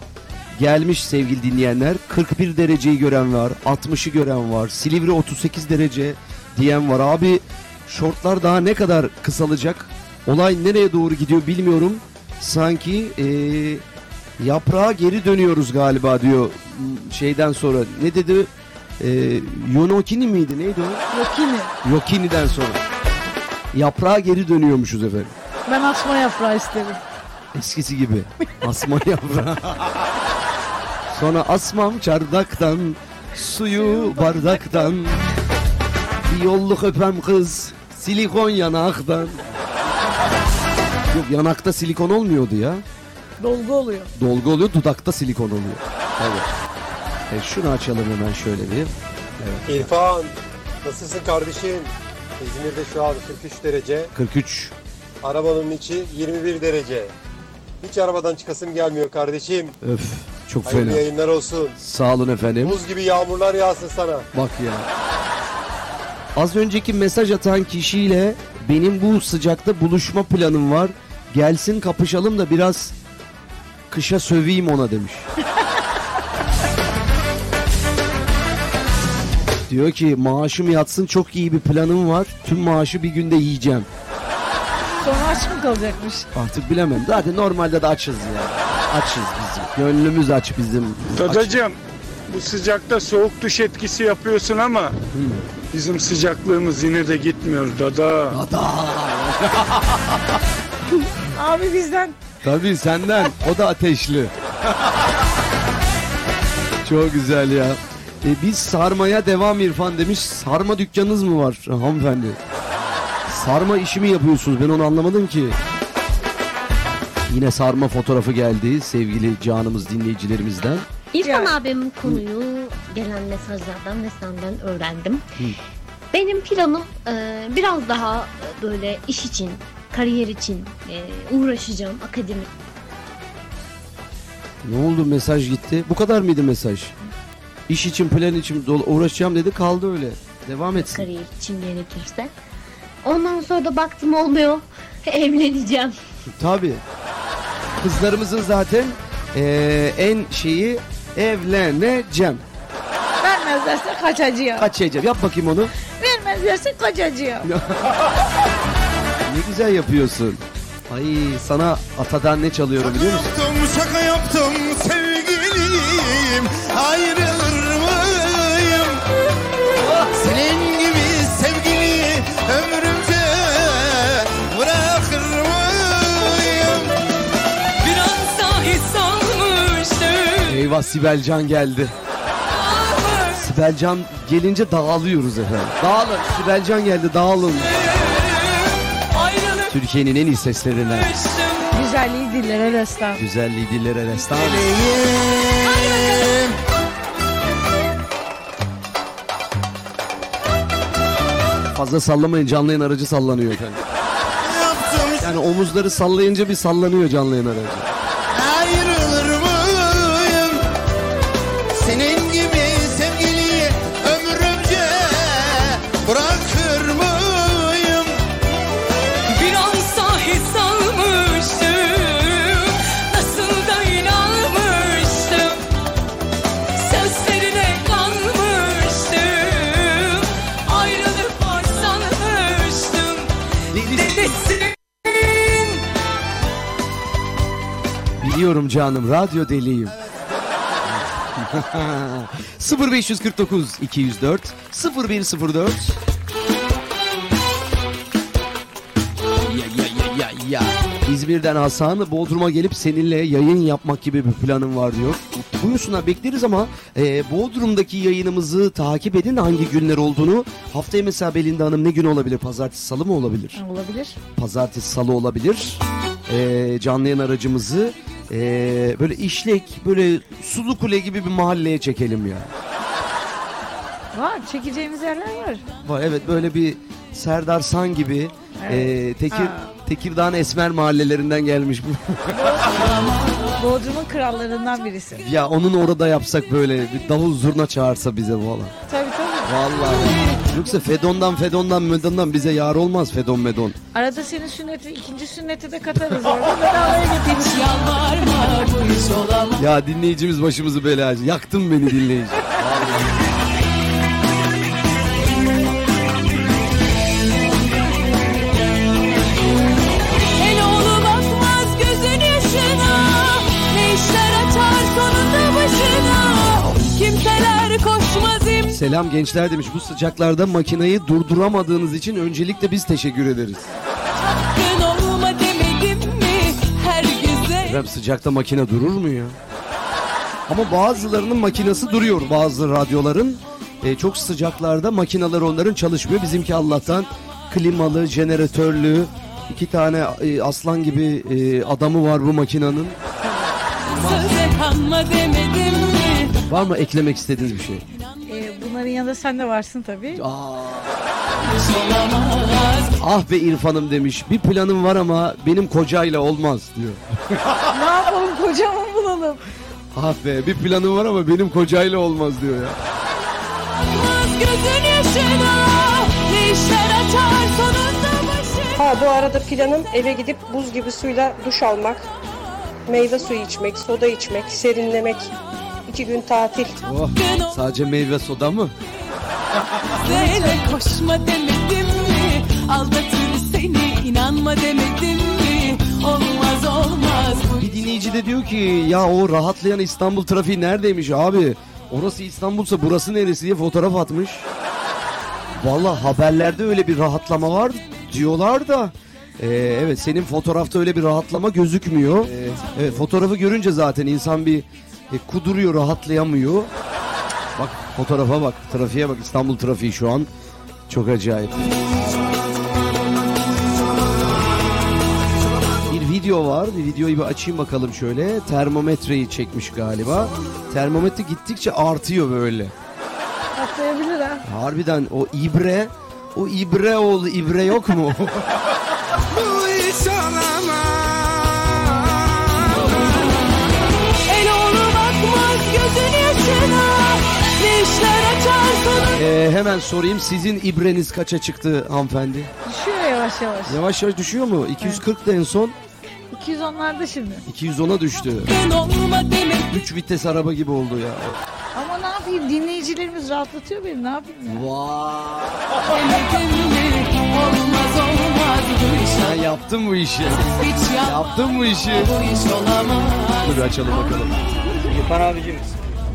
Gelmiş sevgili dinleyenler. 41 dereceyi gören var. 60'ı gören var. Silivri 38 derece diyen var. Abi şortlar daha ne kadar kısalacak? Olay nereye doğru gidiyor bilmiyorum. Sanki e, yaprağa geri dönüyoruz galiba diyor şeyden sonra. Ne dedi? E, Yonokini miydi? Neydi o? Yokini. Yokini'den sonra. Yaprağa geri dönüyormuşuz efendim. Ben asma yaprağı isterim. Eskisi gibi. Asma yaprağı. Sonra asmam çardaktan, suyu bardaktan. Bir yolluk öpem kız, silikon yanaktan. Yok yanakta silikon olmuyordu ya. Dolgu oluyor. Dolgu oluyor, dudakta silikon oluyor. Tabii. E, şunu açalım hemen şöyle bir. Evet. İrfan, nasılsın kardeşim? İzmir'de şu an 43 derece. 43. Arabanın içi 21 derece. Hiç arabadan çıkasım gelmiyor kardeşim. Öf çok Hayırlı fena. yayınlar olsun. Sağ olun efendim. Buz gibi yağmurlar yağsın sana. Bak ya. Az önceki mesaj atan kişiyle benim bu sıcakta buluşma planım var. Gelsin kapışalım da biraz kışa söveyim ona demiş. Diyor ki maaşım yatsın çok iyi bir planım var. Tüm maaşı bir günde yiyeceğim. Sonra aç mı kalacakmış? Artık bilemem. Zaten normalde de açız ya. Açız. Gönlümüz aç bizim. Dadacığım bu sıcakta soğuk duş etkisi yapıyorsun ama bizim sıcaklığımız yine de gitmiyor dada. Dada. Abi bizden Tabii senden. O da ateşli. Çok güzel ya. E, biz sarmaya devam İrfan demiş. Sarma dükkanınız mı var hanımefendi? Sarma işi mi yapıyorsunuz? Ben onu anlamadım ki. Yine sarma fotoğrafı geldi sevgili canımız dinleyicilerimizden. İrfan abim konuyu gelen mesajlardan ve senden öğrendim. Benim planım e, biraz daha böyle iş için, kariyer için e, uğraşacağım akademik. Ne oldu mesaj gitti? Bu kadar mıydı mesaj? İş için plan için uğraşacağım dedi kaldı öyle. Devam etsin. kariyer için gerekirse. Ondan sonra da baktım olmuyor. Evleneceğim. Tabii. Kızlarımızın zaten eee, en şeyi evleneceğim. vermezlerse kaçacağım. Kaçacağım. Yap bakayım onu. Vermezlerse kaçacağım. Ne güzel yapıyorsun. Ay sana atadan ne çalıyorum biliyor musun? Yaptım şaka yaptım sevgilim Ayrılır Eyvah Sibelcan geldi. Sibelcan gelince dağılıyoruz efendim. Dağılın. Sibelcan geldi dağılın. Türkiye'nin en iyi seslerinden. Güzelliği dillere destan. Güzelliği dillere destan. Fazla sallamayın canlı yayın aracı sallanıyor efendim. Yani omuzları sallayınca bir sallanıyor canlı yayın aracı. Biliyorum canım radyo deliyim. 0549 204 0104 Ya ya ya ya ya İzmir'den Hasan Bodrum'a gelip seninle yayın yapmak gibi bir planım var diyor. Buyursunlar bekleriz ama e, Bodrum'daki yayınımızı takip edin hangi günler olduğunu. Haftaya mesela Belinda Hanım ne gün olabilir? Pazartesi salı mı olabilir? Olabilir. Pazartesi salı olabilir. E, canlı yayın aracımızı e, böyle işlek böyle sulu kule gibi bir mahalleye çekelim ya. Var çekeceğimiz yerler var. Var evet böyle bir Serdar San gibi Evet. e, Tekir. Tekirdağ'ın esmer mahallelerinden gelmiş bu. Bodrum'un krallarından birisi. ya onun orada yapsak böyle bir davul zurna çağırsa bize valla. Tabii tabii. Vallahi. Yoksa Fedon'dan Fedon'dan Medon'dan bize yar olmaz Fedon Medon. Arada senin sünneti, ikinci sünneti de katarız orada. Bedavaya getiririz. Ya dinleyicimiz başımızı belacı. Yaktın beni dinleyici. Selam gençler demiş. Bu sıcaklarda makinayı durduramadığınız için öncelikle biz teşekkür ederiz. Efendim sıcakta makine durur mu ya? Ama bazılarının makinesi duruyor bazı radyoların. E, çok sıcaklarda makineler onların çalışmıyor. Bizimki Allah'tan klimalı, jeneratörlü, iki tane e, aslan gibi e, adamı var bu mi Var mı eklemek istediğiniz bir şey? Bunların yanında sen de varsın tabii. Ah be İrfan'ım demiş. Bir planım var ama benim kocayla olmaz diyor. ne yapalım kocamı bulalım. Ah be bir planım var ama benim kocayla olmaz diyor ya. Ha bu arada planım eve gidip buz gibi suyla duş almak, meyve suyu içmek, soda içmek, serinlemek, iki gün tatil. Oh, sadece meyve soda mı? Böyle koşma demedim mi Aldatır seni inanma demedim mi Olmaz olmaz bu Bir dinleyici de diyor ki ya o rahatlayan İstanbul trafiği neredeymiş abi? Orası İstanbul'sa burası neresi diye fotoğraf atmış. Valla haberlerde öyle bir rahatlama var diyorlar da. Ee, evet senin fotoğrafta öyle bir rahatlama gözükmüyor. Ee, evet fotoğrafı görünce zaten insan bir e, kuduruyor rahatlayamıyor. Bak fotoğrafa bak trafiğe bak İstanbul trafiği şu an çok acayip. Bir video var. Bir videoyu bir açayım bakalım şöyle. Termometreyi çekmiş galiba. Termometre gittikçe artıyor böyle. Atlayabilir ha. Harbiden o ibre, o ibre oğlu ibre yok mu? Bu hemen sorayım sizin ibreniz kaça çıktı hanımefendi? Düşüyor yavaş yavaş. Yavaş yavaş düşüyor mu? 240 da en son 210'larda şimdi. 210'a düştü. Gün olma demedim 3 vites araba gibi oldu ya. Ama ne yapayım dinleyicilerimiz rahatlatıyor beni ne yapayım ya. iş Sen yaptın bu işi. Yaptın bu işi. Dur açalım bakalım. İrfan abicim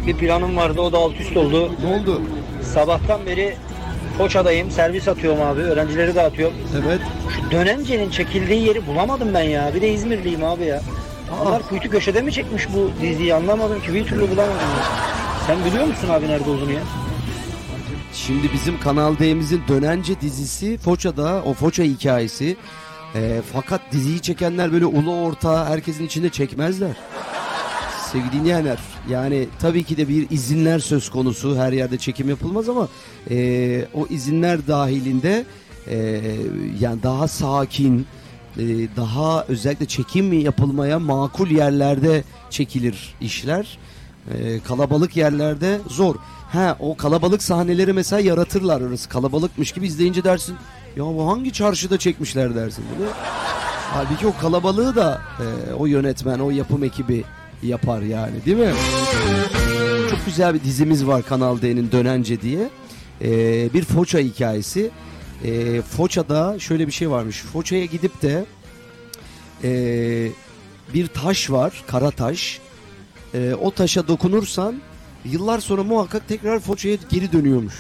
bir planım vardı o da alt üst oldu. Ne oldu? Sabahtan beri Foça'dayım servis atıyorum abi öğrencileri dağıtıyorum. Evet. Şu dönencenin çekildiği yeri bulamadım ben ya bir de İzmirliyim abi ya. Onlar kuytu köşede mi çekmiş bu diziyi anlamadım ki bir türlü bulamadım ya. Sen biliyor musun abi nerede olduğunu ya? Şimdi bizim Kanal D'mizin Dönence dizisi Foça'da o Foça hikayesi. Ee, fakat diziyi çekenler böyle ulu orta herkesin içinde çekmezler. Sevgili dinleyenler yani tabii ki de bir izinler söz konusu her yerde çekim yapılmaz ama e, o izinler dahilinde e, yani daha sakin e, daha özellikle çekim yapılmaya makul yerlerde çekilir işler. E, kalabalık yerlerde zor. Ha o kalabalık sahneleri mesela yaratırlar orası kalabalıkmış gibi izleyince dersin ya bu hangi çarşıda çekmişler dersin bunu. Halbuki o kalabalığı da e, o yönetmen, o yapım ekibi yapar yani değil mi? Çok güzel bir dizimiz var Kanal D'nin Dönence diye. E, bir Foça hikayesi. E, Foça'da şöyle bir şey varmış. Foça'ya gidip de e, bir taş var, kara taş. E, o taşa dokunursan yıllar sonra muhakkak tekrar Foça'ya geri dönüyormuş.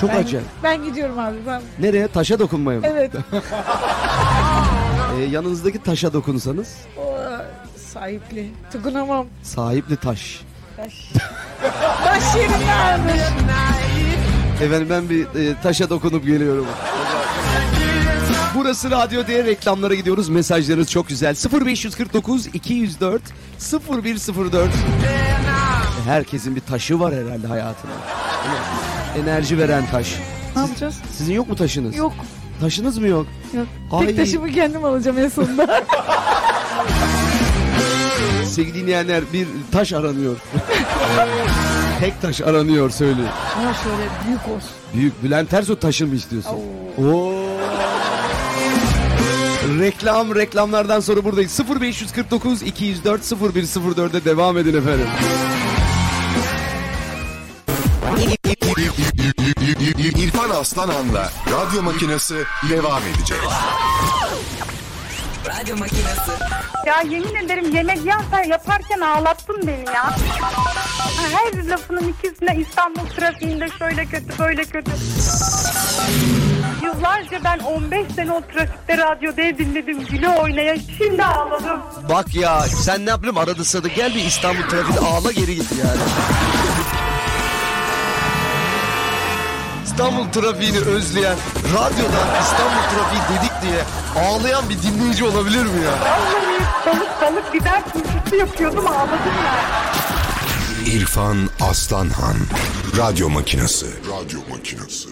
Çok Ben, acayip. ben gidiyorum abi ben. Nereye? Taşa dokunmaya mı? Evet. Ee, yanınızdaki taşa dokunsanız. O sahipli. Tıkınamam. Sahipli taş. Taş. Taş yerinde almış. Efendim ben bir e, taşa dokunup geliyorum. Burası Radyo diye reklamlara gidiyoruz. Mesajlarınız çok güzel. 0549 204 0104. Herkesin bir taşı var herhalde mi? Enerji veren taş. Ne yapacağız? Sizin yok mu taşınız? Yok. Taşınız mı yok? Yok. Ay. Tek taşımı kendim alacağım en sonunda. Sevgili dinleyenler bir taş aranıyor. Tek taş aranıyor söylüyor. Ama şöyle büyük olsun. Büyük Bülent Ersoy taşı mı istiyorsun? Oo. Reklam reklamlardan sonra buradayız. 0549 204 0104'e devam edin efendim. İrfan Aslanan'la radyo makinesi devam edecek. Radyo makinesi. Ya yemin ederim yemek yapar, yaparken ağlattın beni ya. Ha, Her lafının ikisine İstanbul trafiğinde şöyle kötü böyle kötü. Yıllarca ben 15 sene o trafikte radyo diye dinledim. Güle oynaya şimdi ağladım. Bak ya sen ne yapayım arada sırada gel bir İstanbul trafiğinde ağla geri git yani. İstanbul trafiğini özleyen, radyodan İstanbul trafiği dedik diye ağlayan bir dinleyici olabilir mi ya? Vallahi balık balık biber turşusu yapıyordum ağladım ya. İrfan Aslanhan Radyo Makinesi Radyo Makinesi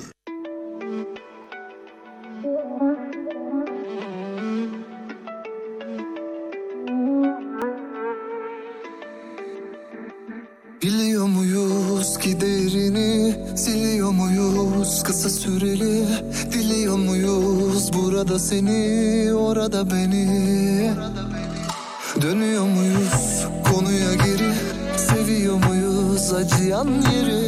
Biliyor muyuz ki değerini Siliyor muyuz kısa süreli burada seni Orada beni. Dönüyor muyuz konuya geri? Seviyor muyuz acıyan yeri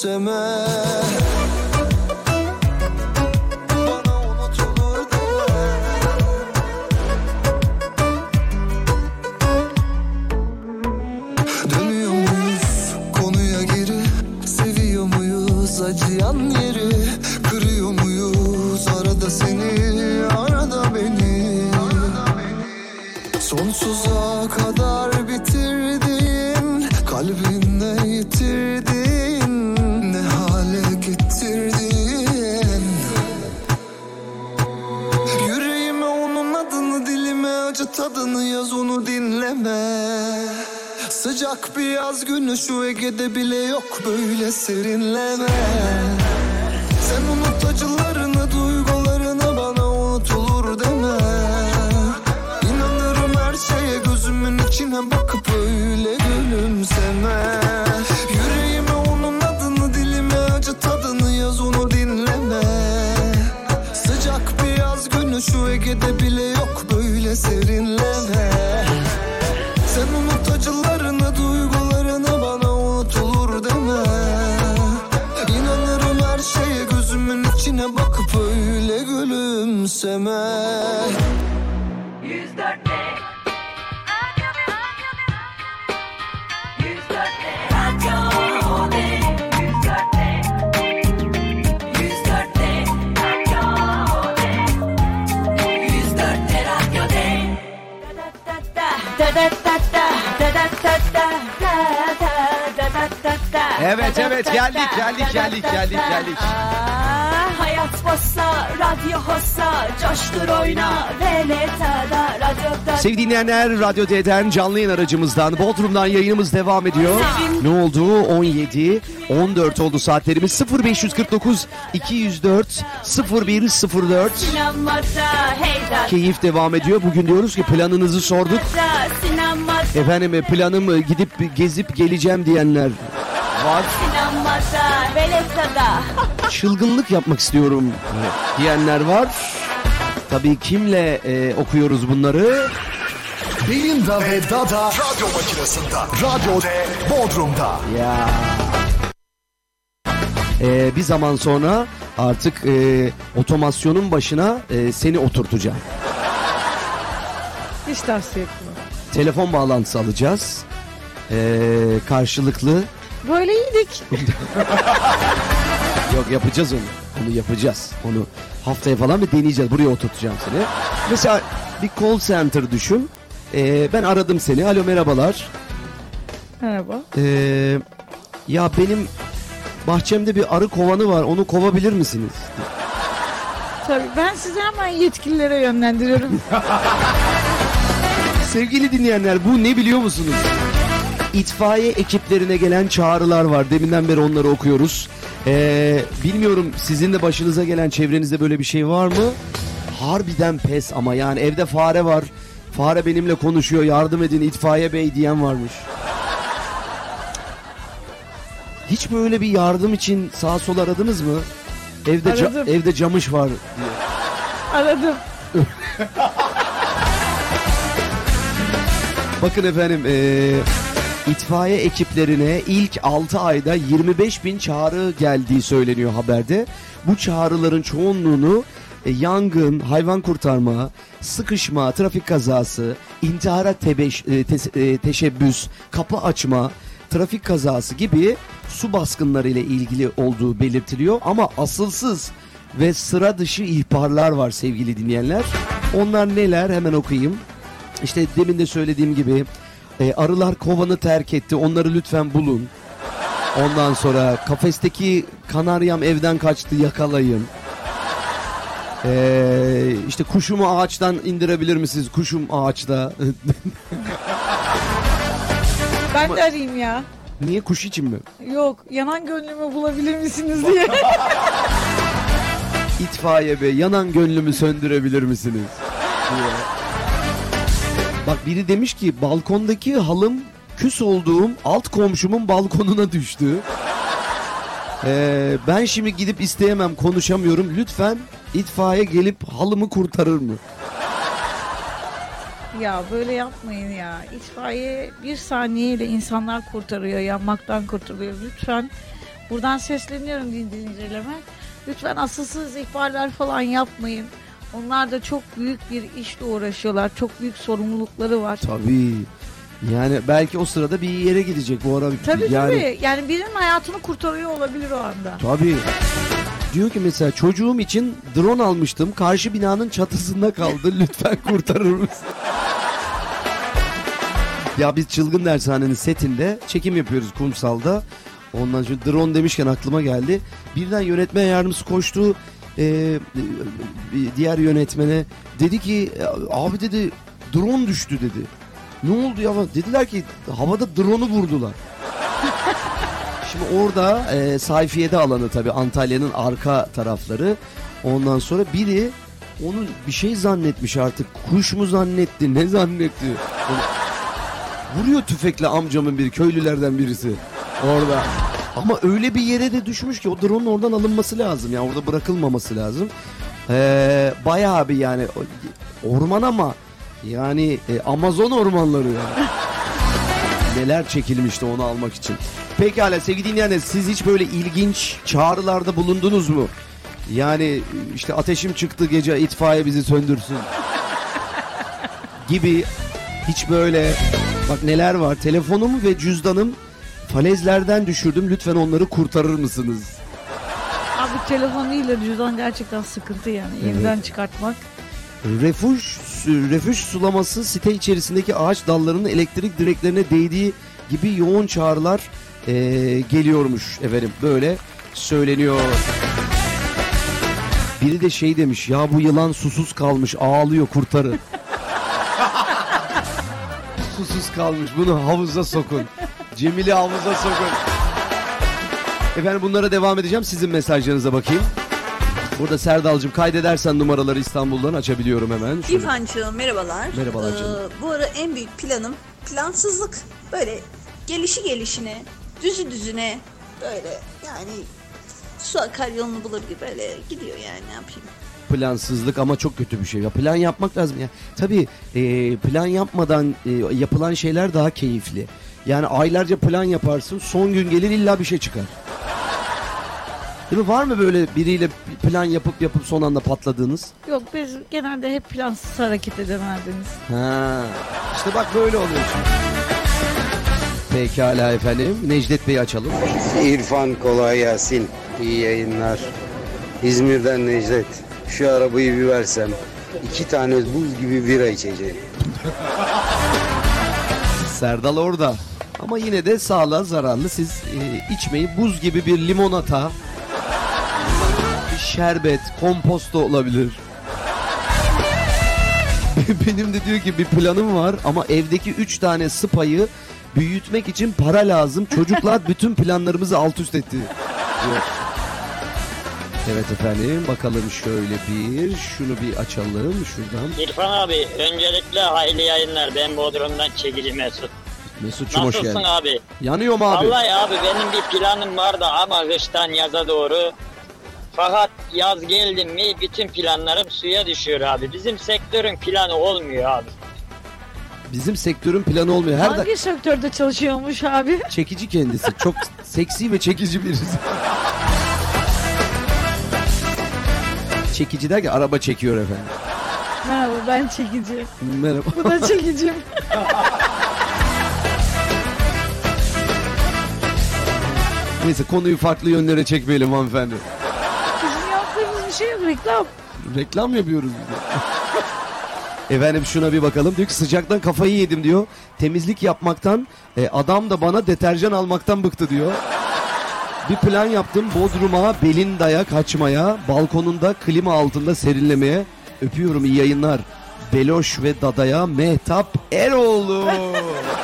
semaine. Bir yaz günü şu Ege'de bile yok böyle serinleme. Sen unut acılarını da da Evet evet geldik geldik geldik geldik geldik. Bassa, radyo hossa, coştur oyna, veletada, radyoda. Sevgili dinleyenler Radyo D'den canlı yayın aracımızdan Bodrum'dan yayınımız devam ediyor. Ne oldu? 17, 14 oldu saatlerimiz 0549 204 0104. Sinemada, heyda. Keyif devam ediyor. Bugün diyoruz ki planınızı sorduk. Efendim e, planım e, gidip gezip geleceğim diyenler var. sinemada, veletada. Çılgınlık yapmak istiyorum diyenler var. Tabii kimle e, okuyoruz bunları? Belinda ve Dada radyo makinesinde. Radyo D Bodrum'da. Ya. Ee, bir zaman sonra artık e, otomasyonun başına e, seni oturtacağım. Hiç tavsiye etmem. Telefon bağlantısı alacağız. Ee, karşılıklı. Böyle iyiydik. Yok yapacağız onu. Onu yapacağız. Onu haftaya falan bir deneyeceğiz. Buraya oturtacağım seni. Mesela bir call center düşün. Ee, ben aradım seni. Alo merhabalar. Merhaba. Ee, ya benim bahçemde bir arı kovanı var. Onu kovabilir misiniz? Tabii ben sizi hemen yetkililere yönlendiriyorum. Sevgili dinleyenler bu ne biliyor musunuz? İtfaiye ekiplerine gelen çağrılar var. Deminden beri onları okuyoruz. Ee, bilmiyorum sizin de başınıza gelen çevrenizde böyle bir şey var mı? Harbiden pes ama yani evde fare var. Fare benimle konuşuyor yardım edin itfaiye bey diyen varmış. Hiç böyle bir yardım için sağ sol aradınız mı? Evde ca- Aradım. evde camış var diye. Aradım. Bakın efendim eee, itfaiye ekiplerine ilk 6 ayda 25 bin çağrı geldiği söyleniyor haberde. Bu çağrıların çoğunluğunu e, yangın, hayvan kurtarma, sıkışma, trafik kazası, intihara tebeş, e, te- e, teşebbüs, kapı açma, trafik kazası gibi su baskınları ile ilgili olduğu belirtiliyor. Ama asılsız ve sıra dışı ihbarlar var sevgili dinleyenler. Onlar neler hemen okuyayım. İşte demin de söylediğim gibi e, arılar kovanı terk etti. Onları lütfen bulun. Ondan sonra kafesteki kanaryam evden kaçtı yakalayın. E, işte kuşumu ağaçtan indirebilir misiniz? Kuşum ağaçta. Ben de arayayım ya. Niye kuş için mi? Yok yanan gönlümü bulabilir misiniz diye. İtfaiye bey yanan gönlümü söndürebilir misiniz? diye. Bak biri demiş ki balkondaki halım küs olduğum alt komşumun balkonuna düştü. Ee, ben şimdi gidip isteyemem konuşamıyorum. Lütfen itfaiye gelip halımı kurtarır mı? ya böyle yapmayın ya. İtfaiye bir saniyeyle insanlar kurtarıyor, yanmaktan kurtarıyor. Lütfen buradan sesleniyorum dinleyicilerime. Lütfen asılsız ihbarlar falan yapmayın. Onlar da çok büyük bir işle uğraşıyorlar. Çok büyük sorumlulukları var. Tabii. Yani belki o sırada bir yere gidecek bu ara. Tabii yani, tabii. Yani birinin hayatını kurtarıyor olabilir o anda. Tabii. Diyor ki mesela çocuğum için drone almıştım. Karşı binanın çatısında kaldı. Lütfen kurtarır mısın? ya biz Çılgın Dershane'nin setinde çekim yapıyoruz kumsalda. Ondan sonra drone demişken aklıma geldi. Birden yönetmen yardımcısı koştu. Ee, bir diğer yönetmene dedi ki abi dedi drone düştü dedi. Ne oldu ya? Dediler ki havada drone'u vurdular. Şimdi orada e, sayfiyede alanı tabii Antalya'nın arka tarafları. Ondan sonra biri onu bir şey zannetmiş artık. Kuş mu zannetti ne zannetti? Onu- Vuruyor tüfekle amcamın bir köylülerden birisi orada. Ama öyle bir yere de düşmüş ki o drone'un oradan alınması lazım. Yani orada bırakılmaması lazım. Ee, bayağı bir yani orman ama yani e, Amazon ormanları yani. Neler çekilmişti onu almak için. Pekala sevgili dinleyenler siz hiç böyle ilginç çağrılarda bulundunuz mu? Yani işte ateşim çıktı gece itfaiye bizi söndürsün. gibi hiç böyle bak neler var telefonumu ve cüzdanım falezlerden düşürdüm lütfen onları kurtarır mısınız? Abi telefon değil de cüzdan gerçekten sıkıntı yani. Evet. Yeniden çıkartmak. Refüj, refüj sulaması site içerisindeki ağaç dallarının elektrik direklerine değdiği gibi yoğun çağrılar eee, geliyormuş efendim. Böyle söyleniyor. Biri de şey demiş ya bu yılan susuz kalmış ağlıyor kurtarın. susuz kalmış bunu havuza sokun. Cemil'i havuza sokun. Efendim bunlara devam edeceğim sizin mesajlarınıza bakayım. Burada Serdal'cığım kaydedersen numaraları İstanbul'dan açabiliyorum hemen. Şöyle- merhabalar. Merhabalar canım. bu ara en büyük planım plansızlık. Böyle gelişi gelişine, düzü düzüne böyle yani su akar yolunu bulur gibi böyle gidiyor yani ne yapayım. plansızlık ama çok kötü bir şey. Ya plan yapmak lazım ya. Tabii e, plan yapmadan e, yapılan şeyler daha keyifli. Yani aylarca plan yaparsın, son gün gelir illa bir şey çıkar. Değil mi? Var mı böyle biriyle plan yapıp yapıp son anda patladığınız? Yok biz genelde hep plansız hareket edemediniz. Ha. İşte bak böyle oluyor. Pekala efendim. Necdet Bey'i açalım. İrfan kolay gelsin. İyi yayınlar. İzmir'den Necdet. Şu arabayı bir versem iki tane buz gibi bira içeceğim. Serdal orada. Ama yine de sağlığa zararlı. Siz e, içmeyi buz gibi bir limonata, bir şerbet, komposto olabilir. Benim de diyor ki bir planım var ama evdeki üç tane sıpayı büyütmek için para lazım. Çocuklar bütün planlarımızı alt üst etti. diyor. Evet efendim bakalım şöyle bir şunu bir açalım şuradan. İrfan abi öncelikle hayırlı yayınlar. Ben Bodrum'dan çekici Mesut. Mesut'cum hoş Nasılsın geldin. abi? Yanıyor mu abi? Vallahi abi benim bir planım vardı ama kıştan yaza doğru. Fakat yaz geldi mi bütün planlarım suya düşüyor abi. Bizim sektörün planı olmuyor abi. Bizim sektörün planı olmuyor. Her Hangi sektörde çalışıyormuş abi? çekici kendisi. Çok seksi ve çekici birisi. Çekici derken araba çekiyor efendim. Merhaba ben çekici. Merhaba. Bu da çekicim. Neyse konuyu farklı yönlere çekmeyelim hanımefendi. Bizim yaptığımız bir şey yok reklam. Reklam yapıyoruz biz de. Efendim şuna bir bakalım. Diyor ki sıcaktan kafayı yedim diyor. Temizlik yapmaktan e, adam da bana deterjan almaktan bıktı diyor. Bir plan yaptım Bodrum'a, Belinda'ya kaçmaya, balkonunda klima altında serinlemeye. Öpüyorum iyi yayınlar. Beloş ve Dada'ya Mehtap Eroğlu.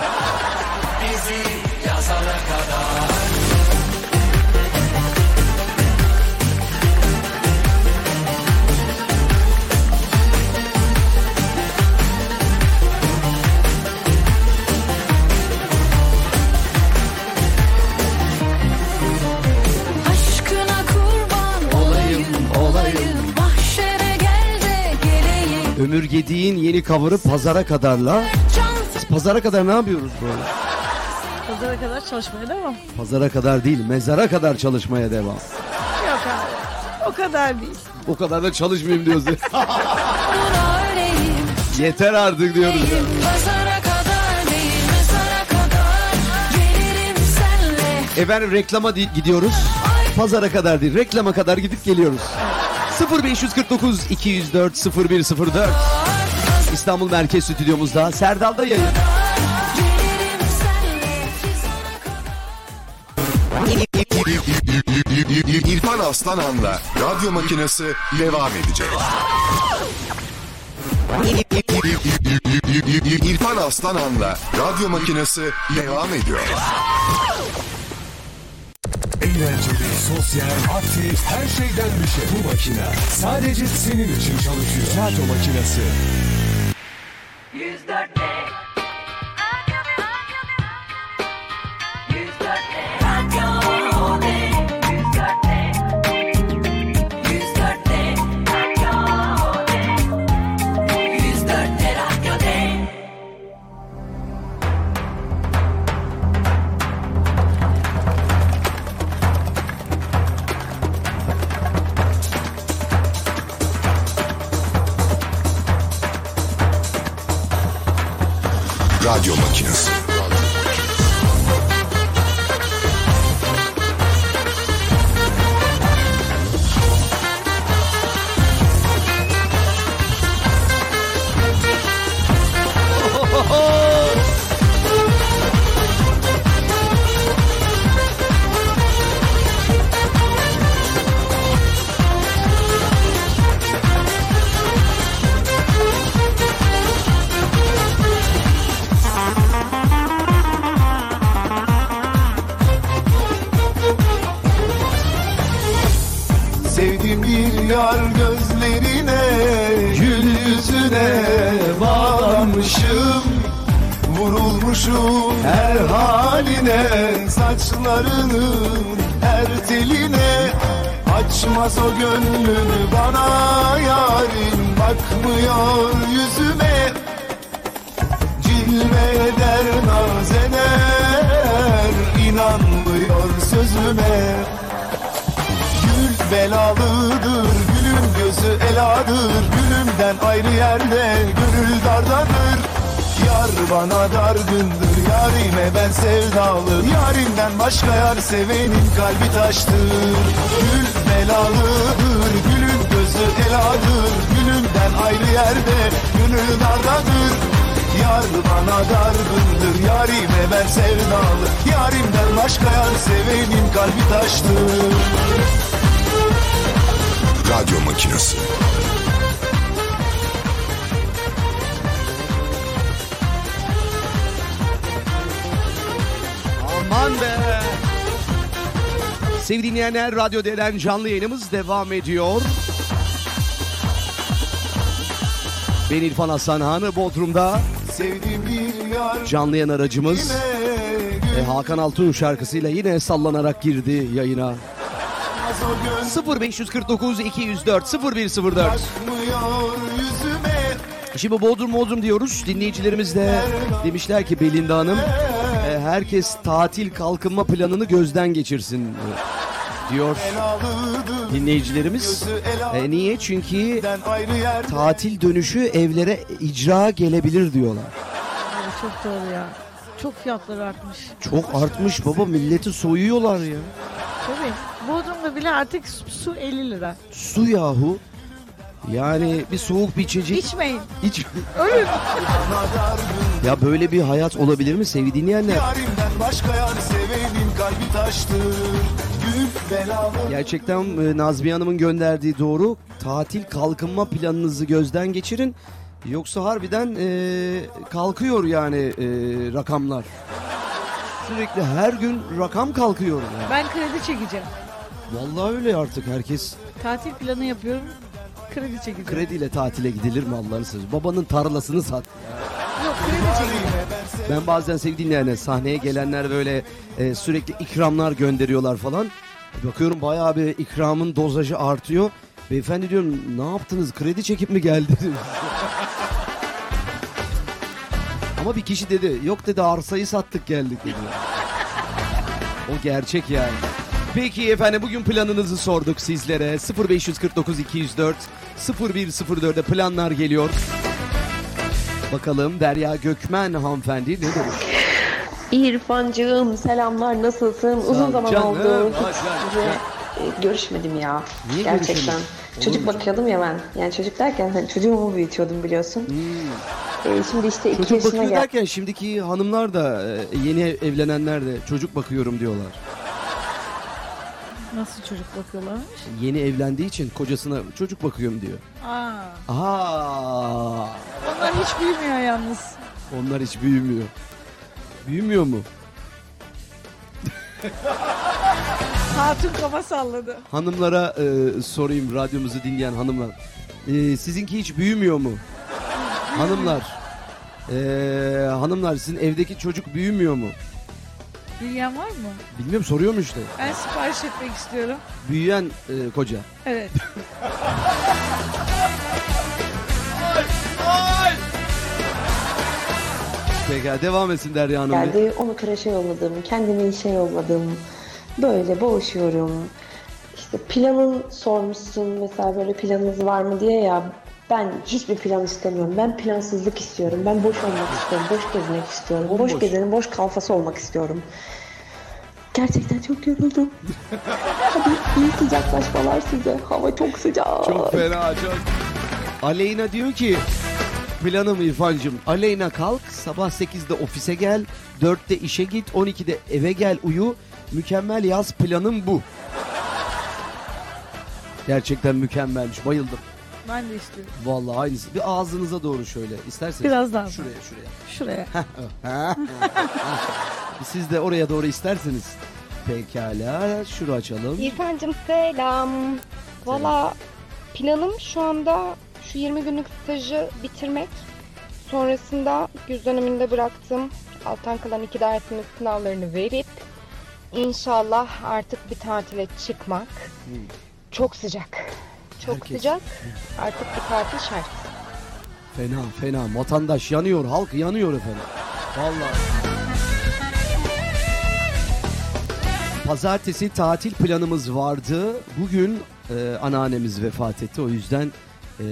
geleyim Ömür Gediğin yeni cover'ı Pazara Kadar'la. Biz Pazara Kadar ne yapıyoruz böyle? Pazara kadar çalışmaya devam. Pazara kadar değil, mezara kadar çalışmaya devam. Yok abi. O kadar değil. O kadar da çalışmayayım diyoruz. Yeter artık diyoruz. Efendim reklama di- gidiyoruz. Pazara kadar değil, reklama kadar gidip geliyoruz. 0549 204 0104 İstanbul Merkez Stüdyomuzda Serdal'da yayın. İrfan Aslanan'la radyo makinesi devam edecek. İrfan Aslanan'la radyo makinesi devam ediyor. Eğlenceli, sosyal, aktif, her şeyden bir şey. Bu makine sadece senin için çalışıyor. Radyo makinesi. 104 Radyo Vurulmuşum her haline Saçlarının her teline. Açmaz o gönlünü bana yarim Bakmıyor yüzüme. Cilve eder naz eder sözüme. Gül belalıdır Gülün gözü eladır. Gülümden ayrı yerde Gönül dardadır Yar bana dargındır Yarime ben sevdalı. Yarimden başka yar sevenin kalbi taştır. Gül belalıdır Gülün gözü eladır Gülümden ayrı yerde Gönül dardadır. Yar bana dargındır Yarime ben sevdalı. Yarimden başka yar sevenin kalbi taştır. Radyo Makinası Aman be. Sevgili dinleyenler, Radyo D'den canlı yayınımız devam ediyor. Ben İrfan Hasan Hanı Bodrum'da Sevdiğim bir yar canlı yayın aracımız e, Hakan Altun şarkısıyla yine sallanarak girdi yayına. 0549 204 0104 Bakmıyor yüzüme Şimdi Bodrum Bodrum diyoruz. Dinleyicilerimiz de demişler ki Belinda Hanım herkes tatil kalkınma planını gözden geçirsin diyor dinleyicilerimiz. E, niye? Çünkü tatil dönüşü evlere icra gelebilir diyorlar. Abi çok doğru ya. Çok fiyatlar artmış. Çok artmış baba milleti soyuyorlar ya. Tabii. Bodrum'da bile artık su- su 50 lira. Su yahu. Yani bir soğuk bir içecek. İçmeyin. İç. Ölün. Ya böyle bir hayat olabilir mi sevgili dinleyenler? Gerçekten e, Nazmiye Hanım'ın gönderdiği doğru. Tatil kalkınma planınızı gözden geçirin. Yoksa harbiden e, kalkıyor yani e, rakamlar. Sürekli her gün rakam kalkıyor. Yani. Ben kredi çekeceğim. Vallahi öyle artık herkes Tatil planı yapıyorum. Kredi çekeceğim. krediyle tatile gidilir mi Allah'ını seversen? Babanın tarlasını sat. Çekeceğim. Ben bazen sevgili dinleyenler sahneye gelenler böyle e, sürekli ikramlar gönderiyorlar falan. Bakıyorum bayağı bir ikramın dozajı artıyor. Beyefendi diyorum ne yaptınız kredi çekip mi geldiniz? Ama bir kişi dedi yok dedi arsayı sattık geldik dedi. O gerçek yani. Peki efendim bugün planınızı sorduk sizlere. 0549 204 0104'e planlar geliyor. Bakalım Derya Gökmen hanımefendi ne demiş? İrfancığım selamlar nasılsın? Sağ ol Uzun zaman canım. oldu. Size e, görüşmedim ya. Niye Gerçekten. görüşemedik? Olur Çocuk mu bakıyordum ya ben. Yani çocuk derken hani çocuğumu büyütiyordum biliyorsun. E, şimdi işte iki Hmm. Çocuk yaşına bakıyor gel. derken şimdiki hanımlar da e, yeni evlenenler de çocuk bakıyorum diyorlar. Nasıl çocuk bakıyorlarmış? Yeni evlendiği için kocasına çocuk bakıyorum diyor. Aa, Aa, onlar hiç büyümüyor yalnız. onlar hiç büyümüyor. Büyümüyor mu? Hatun kafa salladı. Hanımlara e, sorayım radyomuzu dinleyen hanımlar. E, sizinki hiç büyümüyor mu? Hanımlar. E, hanımlar sizin evdeki çocuk büyümüyor mu? Büyüyen var mı? Bilmiyorum soruyorum işte. Ben sipariş etmek istiyorum. Büyüyen e, koca. Evet. Peki devam etsin Derya Hanım. Geldi onu kreşe yolladım. Kendimi işe yolladım. Böyle boğuşuyorum. İşte planın sormuşsun mesela böyle planınız var mı diye ya. Ben hiçbir plan istemiyorum. Ben plansızlık istiyorum. Ben boş olmak istiyorum. Boş gezmek istiyorum. Boş Bomboş. gezenin boş kalfası olmak istiyorum. Gerçekten çok yoruldum. Hadi iyi sıcaklaşmalar size. Hava çok sıcak. Çok fena çok. Aleyna diyor ki planım İrfancığım. Aleyna kalk sabah 8'de ofise gel. 4'te işe git. 12'de eve gel uyu. Mükemmel yaz planım bu. Gerçekten mükemmelmiş. Bayıldım. Ben de istiyorum. Vallahi aynısı. Bir ağzınıza doğru şöyle. İsterseniz. Biraz daha. Şuraya şuraya. Şuraya. Siz de oraya doğru isterseniz. Pekala. Şunu açalım. İrfancığım selam. Valla Planım şu anda şu 20 günlük stajı bitirmek. Sonrasında güz döneminde bıraktım. Alttan kalan iki dersimin sınavlarını verip inşallah artık bir tatile çıkmak. Çok sıcak. Çok Herkes- sıcak. Artık bir tatil şart. Fena fena. Vatandaş yanıyor. Halk yanıyor efendim. Vallahi. Pazartesi tatil planımız vardı. Bugün e, anneannemiz vefat etti. O yüzden e,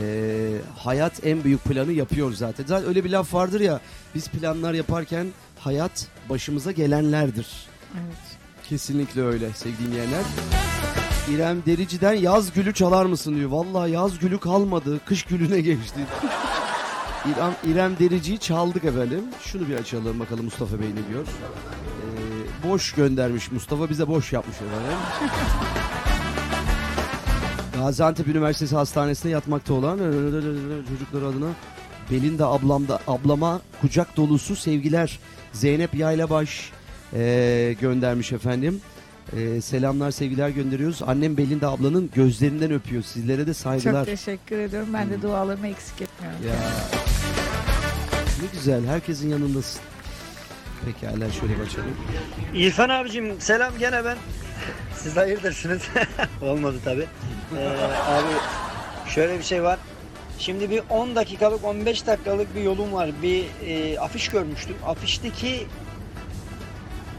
hayat en büyük planı yapıyor zaten. Zaten öyle bir laf vardır ya. Biz planlar yaparken hayat başımıza gelenlerdir. Evet. Kesinlikle öyle sevgili dinleyenler. İrem Derici'den yaz gülü çalar mısın diyor. Vallahi yaz gülü kalmadı. Kış gülüne geçti. İrem, İrem Derici'yi çaldık efendim. Şunu bir açalım bakalım Mustafa Bey ne diyor. Ee, boş göndermiş Mustafa bize boş yapmış efendim. Gaziantep Üniversitesi Hastanesi'nde yatmakta olan çocuklar adına Belinda ablamda ablama kucak dolusu sevgiler. Zeynep Yaylabaş ee, göndermiş efendim. Ee, selamlar sevgiler gönderiyoruz. Annem Belinda ablanın gözlerinden öpüyor. Sizlere de saygılar. Çok teşekkür ediyorum. Ben de dualarımı eksik etmiyorum. Ya. Ne güzel herkesin yanındasın. Pekala şöyle bir açalım. İrfan abicim selam gene ben. Siz hayırdırsınız. Olmadı tabi. abi şöyle bir şey var. Şimdi bir 10 dakikalık 15 dakikalık bir yolum var. Bir e, afiş görmüştüm. Afişteki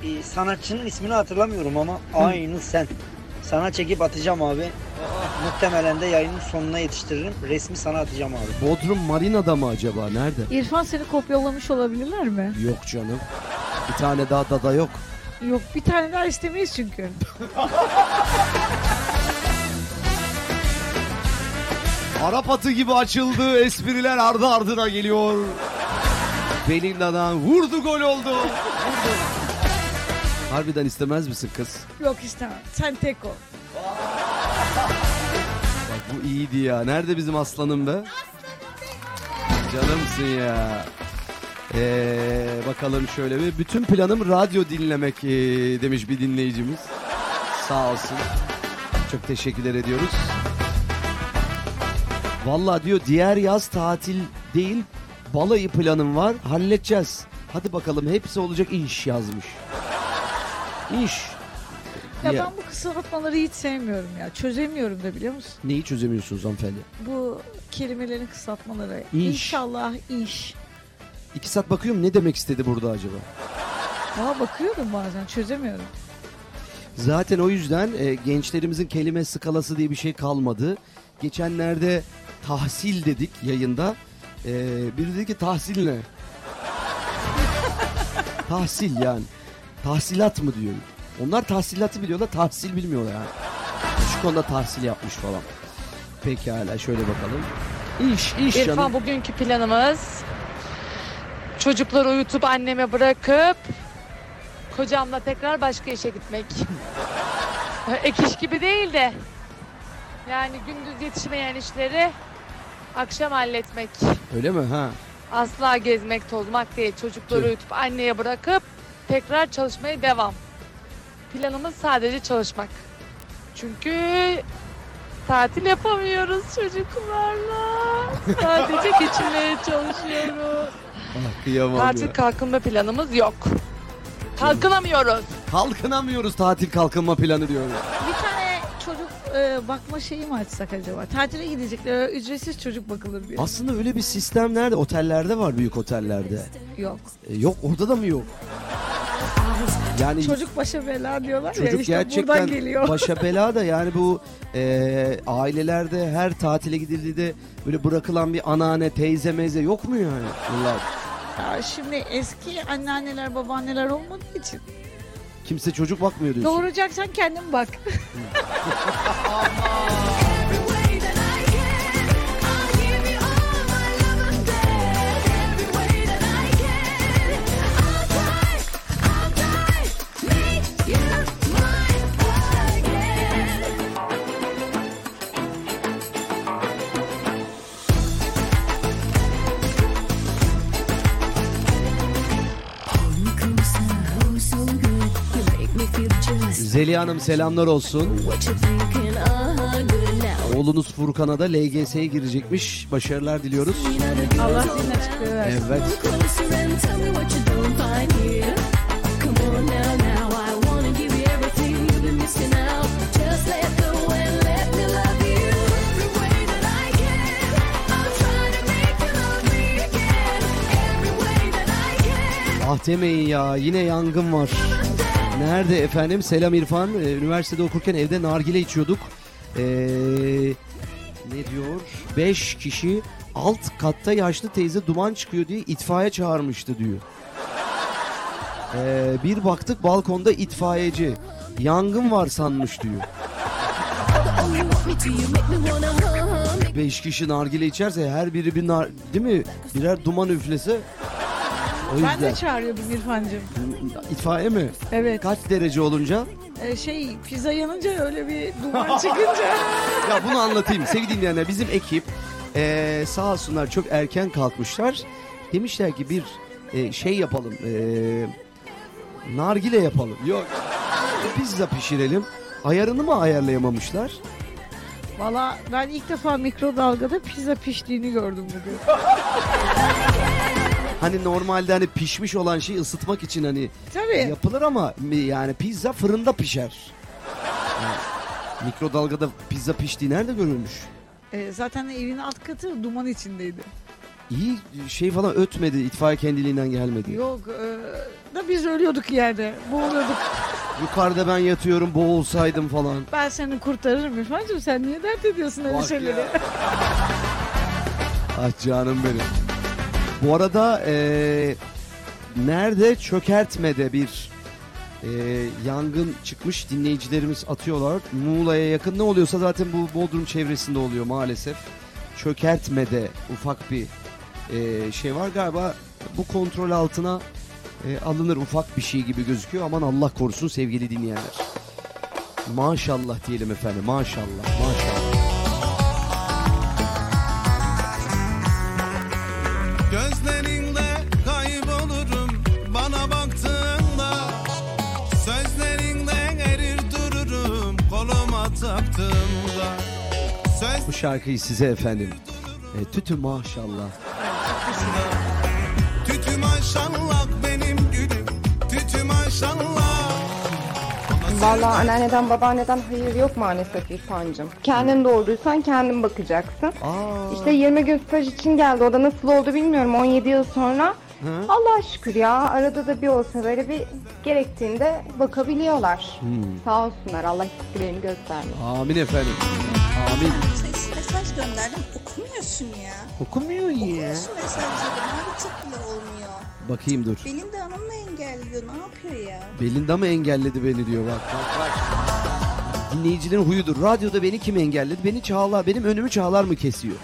e, sanatçının ismini hatırlamıyorum ama aynı sen. Sana çekip atacağım abi. Muhtemelen de yayının sonuna yetiştiririm. Resmi sana atacağım abi. Bodrum Marina'da mı acaba? Nerede? İrfan seni kopyalamış olabilirler mi? Yok canım. Bir tane daha dada yok. Yok bir tane daha istemeyiz çünkü. Arap atı gibi açıldı. Espriler ardı ardına geliyor. Belinda'dan vurdu gol oldu. Vurdu. Harbiden istemez misin kız? Yok istemem. Sen tek ol. Bak bu iyiydi ya. Nerede bizim aslanım be? Canımsın ya. Ee, bakalım şöyle bir. Bütün planım radyo dinlemek ee, demiş bir dinleyicimiz. Sağ olsun. Çok teşekkürler ediyoruz. Vallahi diyor diğer yaz tatil değil balayı planım var halledeceğiz. Hadi bakalım hepsi olacak iş yazmış. İş. Ya, Ya- ben bu kısaltmaları hiç sevmiyorum ya. Çözemiyorum da biliyor musun? Neyi çözemiyorsunuz hanımefendi? Bu kelimelerin kısaltmaları. İş. İnşallah iş. İki saat bakıyorum ne demek istedi burada acaba? Ama bakıyorum bazen çözemiyorum. Zaten o yüzden e, gençlerimizin kelime skalası diye bir şey kalmadı. Geçenlerde tahsil dedik yayında. E, biri dedi ki tahsil ne? tahsil yani. Tahsilat mı diyor. Onlar tahsilatı biliyorlar, tahsil bilmiyorlar yani. Şu konuda tahsil yapmış falan. Pekala şöyle bakalım. İş, iş İrfan canım. bugünkü planımız çocukları uyutup anneme bırakıp kocamla tekrar başka işe gitmek. Ek iş gibi değil de yani gündüz yetişmeyen işleri akşam halletmek. Öyle mi? Ha. Asla gezmek, tozmak değil. Çocukları Tüh. uyutup anneye bırakıp tekrar çalışmaya devam. Planımız sadece çalışmak. Çünkü tatil yapamıyoruz çocuklarla. Sadece geçinmeye çalışıyoruz. Ah, kıyamam Tatil ya. kalkınma planımız yok. Kalkınamıyoruz. Kalkınamıyoruz tatil kalkınma planı diyor. Bir tane çocuk e, bakma şeyi mi açsak acaba? Tatile gidecekler ücretsiz çocuk bakılır diye. Aslında öyle bir sistem nerede? Otellerde var büyük otellerde. Yok. E, yok orada da mı yok? Yani Çocuk başa bela diyorlar ya çocuk işte buradan gerçekten geliyor. başa bela da yani bu e, ailelerde her tatile gidildiğinde böyle bırakılan bir anneanne teyze meze yok mu yani? Bunlar Ya şimdi eski anneanneler babaanneler olmadığı için. kimse çocuk bakmıyor diyorsun. Doğuracaksan kendin bak. Zeliha Hanım selamlar olsun. Oğlunuz Furkan'a da LGS'ye girecekmiş. Başarılar diliyoruz. Allah zihin açıklığı versin. Evet. Ah demeyin ya yine yangın var. Nerede efendim? Selam İrfan. Ee, üniversitede okurken evde nargile içiyorduk. Ee, ne diyor? 5 kişi alt katta yaşlı teyze duman çıkıyor diye itfaiye çağırmıştı diyor. Ee, bir baktık balkonda itfaiyeci. Yangın var sanmış diyor. 5 kişi nargile içerse her biri bir nar... Değil mi? Birer duman üflese. O Ben yüzden. de çağırıyordum İrfan'cığım. İtfaiye mi? Evet. Kaç derece olunca? Ee, şey pizza yanınca öyle bir duman çıkınca. Ya bunu anlatayım sevgili dinleyenler. Bizim ekip eee sağ olsunlar çok erken kalkmışlar. Demişler ki bir e, şey yapalım. eee, nargile yapalım. Yok. Pizza pişirelim. Ayarını mı ayarlayamamışlar? Valla ben ilk defa mikrodalgada pizza piştiğini gördüm bugün. Hani normalde hani pişmiş olan şeyi ısıtmak için hani Tabii. yapılır ama yani pizza fırında pişer. Yani mikrodalgada pizza piştiği nerede görülmüş? Ee, zaten evin alt katı duman içindeydi. İyi şey falan ötmedi. itfaiye kendiliğinden gelmedi. Yok e, da biz ölüyorduk yerde. Boğuluyorduk. Yukarıda ben yatıyorum boğulsaydım falan. Ben seni kurtarırım İrfan'cığım. Sen niye dert ediyorsun öyle Bak şeyleri? ya. Ah canım benim. Bu arada eee, nerede çökertmede bir eee, yangın çıkmış dinleyicilerimiz atıyorlar. Muğla'ya yakın ne oluyorsa zaten bu Bodrum çevresinde oluyor maalesef. Çökertmede ufak bir eee, şey var galiba bu kontrol altına eee, alınır ufak bir şey gibi gözüküyor. Aman Allah korusun sevgili dinleyenler. Maşallah diyelim efendim maşallah maşallah. Gözlerinde kaybolurum bana baktığında Sözlerinden erir dururum koluma taktığımda Söz Bu şarkıyı size efendim. E, tütü maşallah. tütü maşallah benim gülüm Tütü maşallah Vallahi anneanneden babaanneden hayır yok maalesef İrfan'cığım. Kendin doğurduysan kendin bakacaksın. İşte 20 gün staj için geldi. O da nasıl oldu bilmiyorum 17 yıl sonra. Allah şükür ya arada da bir olsa böyle bir gerektiğinde bakabiliyorlar. Hmm. Sağ olsunlar Allah istikrarını göstermesin. Amin efendim. Amin. Mesaj gönderdim okumuyorsun ya. Okumuyor ya. Okumuyorsun mesajları. Mavi tık bile olmuyor. Bakayım dur. Benim de anam mı engelliyor? Ne yapıyor ya? Belinda mı engelledi beni diyor bak. bak, bak. Dinleyicilerin huyudur. Radyoda beni kim engelledi? Beni Çağlar, benim önümü Çağlar mı kesiyor?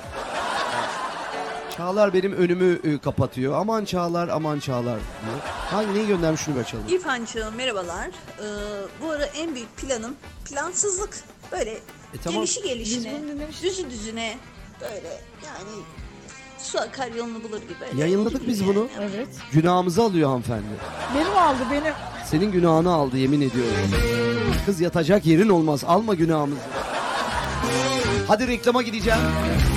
Çağlar benim önümü e, kapatıyor. Aman Çağlar, aman Çağlar diyor. Hangi neyi göndermiş şunu bir açalım. İrfancığım merhabalar. Ee, bu ara en büyük planım plansızlık. Böyle tamam. gelişi gelişine, düzü düzüne böyle yani su akar yolunu bulur gibi. Böyle Yayınladık biz bunu. Evet. Günahımızı alıyor hanımefendi. Benim aldı benim. Senin günahını aldı yemin ediyorum. Kız yatacak yerin olmaz. Alma günahımızı. Hadi reklama gideceğim.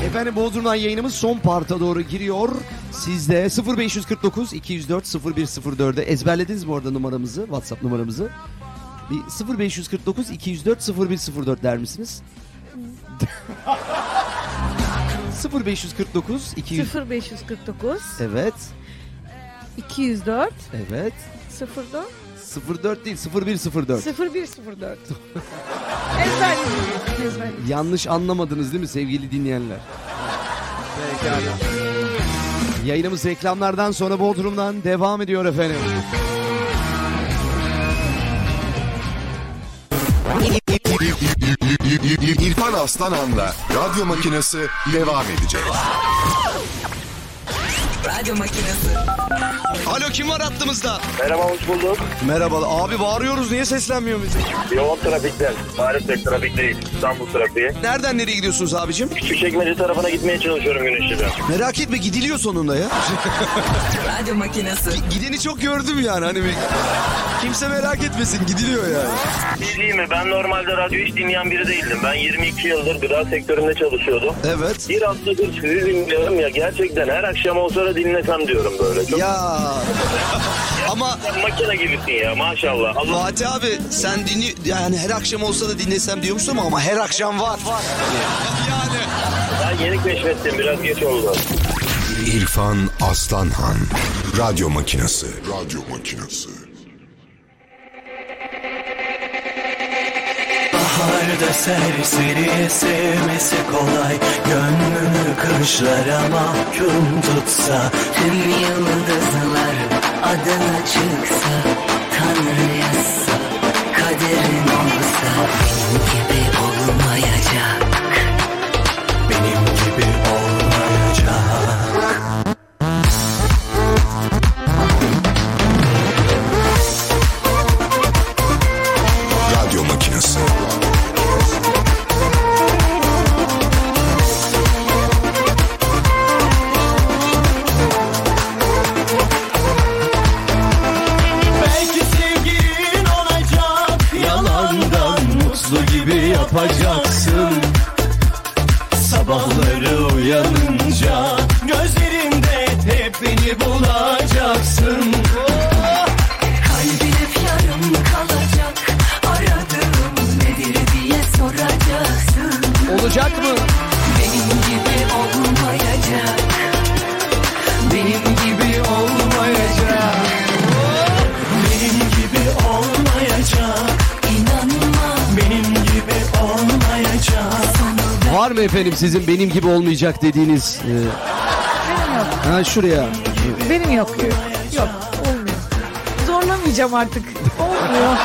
Efendim Bodrum'dan yayınımız son parta doğru giriyor. Sizde 0549 204 0104'e ezberlediniz bu arada numaramızı, WhatsApp numaramızı. Bir 0549 204 0104 der misiniz? 0549 200 0549 Evet. 204 Evet. 04 04 değil 0104. 0104 Ezberledim. Ezberledim. Yanlış anlamadınız değil mi sevgili dinleyenler? Pekala. Yayınımız reklamlardan sonra Bodrum'dan devam ediyor efendim. İrfan Aslanan'la radyo makinesi devam edecek. Radyo makinesi. Alo kim var hattımızda? Merhaba hoş bulduk. Merhaba abi bağırıyoruz niye seslenmiyor bize? Yoğun trafikten. Maalesef trafik değil. İstanbul trafiği. Nereden nereye gidiyorsunuz abicim? Küçükçekmece tarafına gitmeye çalışıyorum Güneşli'den. Merak etme gidiliyor sonunda ya. Radyo makinesi. Gideni çok gördüm yani hani bir... Kimse merak etmesin gidiliyor yani. Bir şey diyeyim mi? Ben normalde radyo hiç dinleyen biri değildim. Ben 22 yıldır gıda sektöründe çalışıyordum. Evet. Bir haftadır sizi dinliyorum ya gerçekten her akşam olsa da dinlesem diyorum böyle. Çok... Ya. Ama makine gibisin ya maşallah. Allah Fatih abi sen dinli yani her akşam olsa da dinlesem diyormuşsun ama her akşam var. yani. ben yeni keşfettim biraz geç oldu. İrfan Aslanhan Radyo Makinası Radyo Makinası Baharda serseri sevmesi kolay. Gönlünü kışlara mahkum tutsa. Tüm yıldızlar adına çıksa. Tanrı yazsa kaderin olsa. Benim gibi olmayacak efendim sizin benim gibi olmayacak dediğiniz? e, Benim yok. ha şuraya. Benim yok. Yok. Olmuyor. Zorlamayacağım artık. Olmuyor.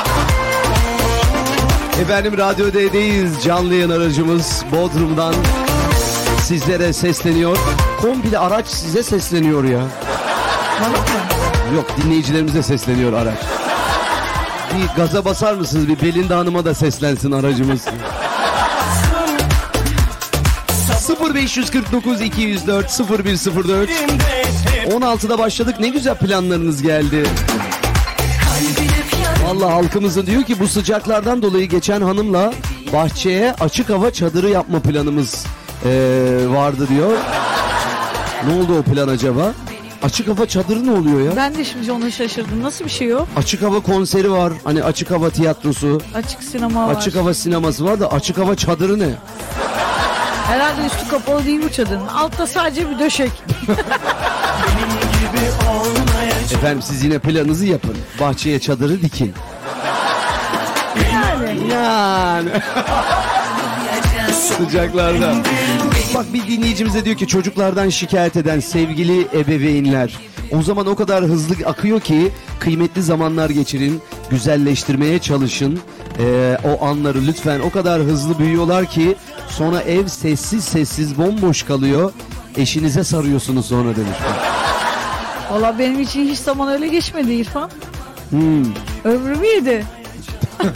Efendim Radyo D'deyiz. Canlı yayın aracımız Bodrum'dan sizlere sesleniyor. Komple araç size sesleniyor ya. Yok dinleyicilerimize sesleniyor araç. Bir gaza basar mısınız? Bir Belinda Hanım'a da seslensin aracımız. 0549 204 0104 16'da başladık. Ne güzel planlarınız geldi. Vallahi halkımızın diyor ki bu sıcaklardan dolayı geçen hanımla bahçeye açık hava çadırı yapma planımız eee, vardı diyor. Ne oldu o plan acaba? Açık hava çadırı ne oluyor ya? Ben de şimdi onu şaşırdım. Nasıl bir şey o? Açık hava konseri var. Hani açık hava tiyatrosu. Açık sinema var. Açık hava sineması var da açık hava çadırı ne? Herhalde üstü kapalı değil bu çadırın. Altta sadece bir döşek. Efendim siz yine planınızı yapın. Bahçeye çadırı dikin. Yani. Yani. Sıcaklarda. Bak bir dinleyicimiz de diyor ki çocuklardan şikayet eden sevgili ebeveynler. O zaman o kadar hızlı akıyor ki kıymetli zamanlar geçirin, güzelleştirmeye çalışın. Ee, o anları lütfen o kadar hızlı büyüyorlar ki sonra ev sessiz sessiz bomboş kalıyor. Eşinize sarıyorsunuz sonra demiş. Valla benim için hiç zaman öyle geçmedi İrfan. Hmm. Ömrümü yedi.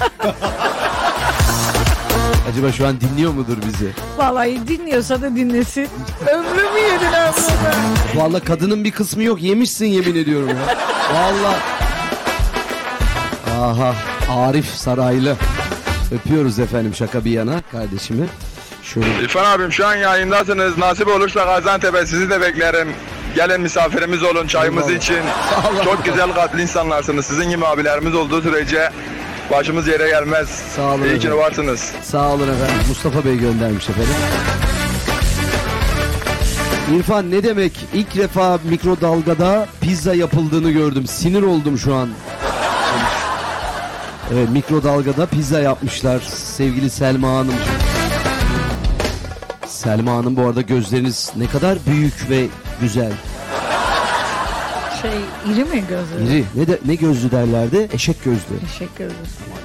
Acaba şu an dinliyor mudur bizi? Vallahi dinliyorsa da dinlesin. Ömrümü yediler burada. Vallahi kadının bir kısmı yok. Yemişsin yemin ediyorum ya. Vallahi. Aha Arif Saraylı. Öpüyoruz efendim şaka bir yana kardeşimi. Şöyle İrfan abim şu an yayındasınız. Nasip olursa Gaziantep'e sizi de beklerim. Gelin misafirimiz olun çayımız Eyvallah. için. Çok güzel kalpli insanlarsınız. Sizin gibi abilerimiz olduğu sürece başımız yere gelmez. Sağ olun İyi ki efendim. varsınız. Sağ olun efendim. Mustafa Bey göndermiş efendim. İrfan ne demek? İlk defa mikrodalgada pizza yapıldığını gördüm. Sinir oldum şu an. Evet mikrodalgada pizza yapmışlar sevgili Selma Hanım. Selma Hanım bu arada gözleriniz ne kadar büyük ve güzel. Şey iri mi gözü? İri. Ne, de, ne gözlü derlerdi? Eşek gözlü. Teşekkür ederim.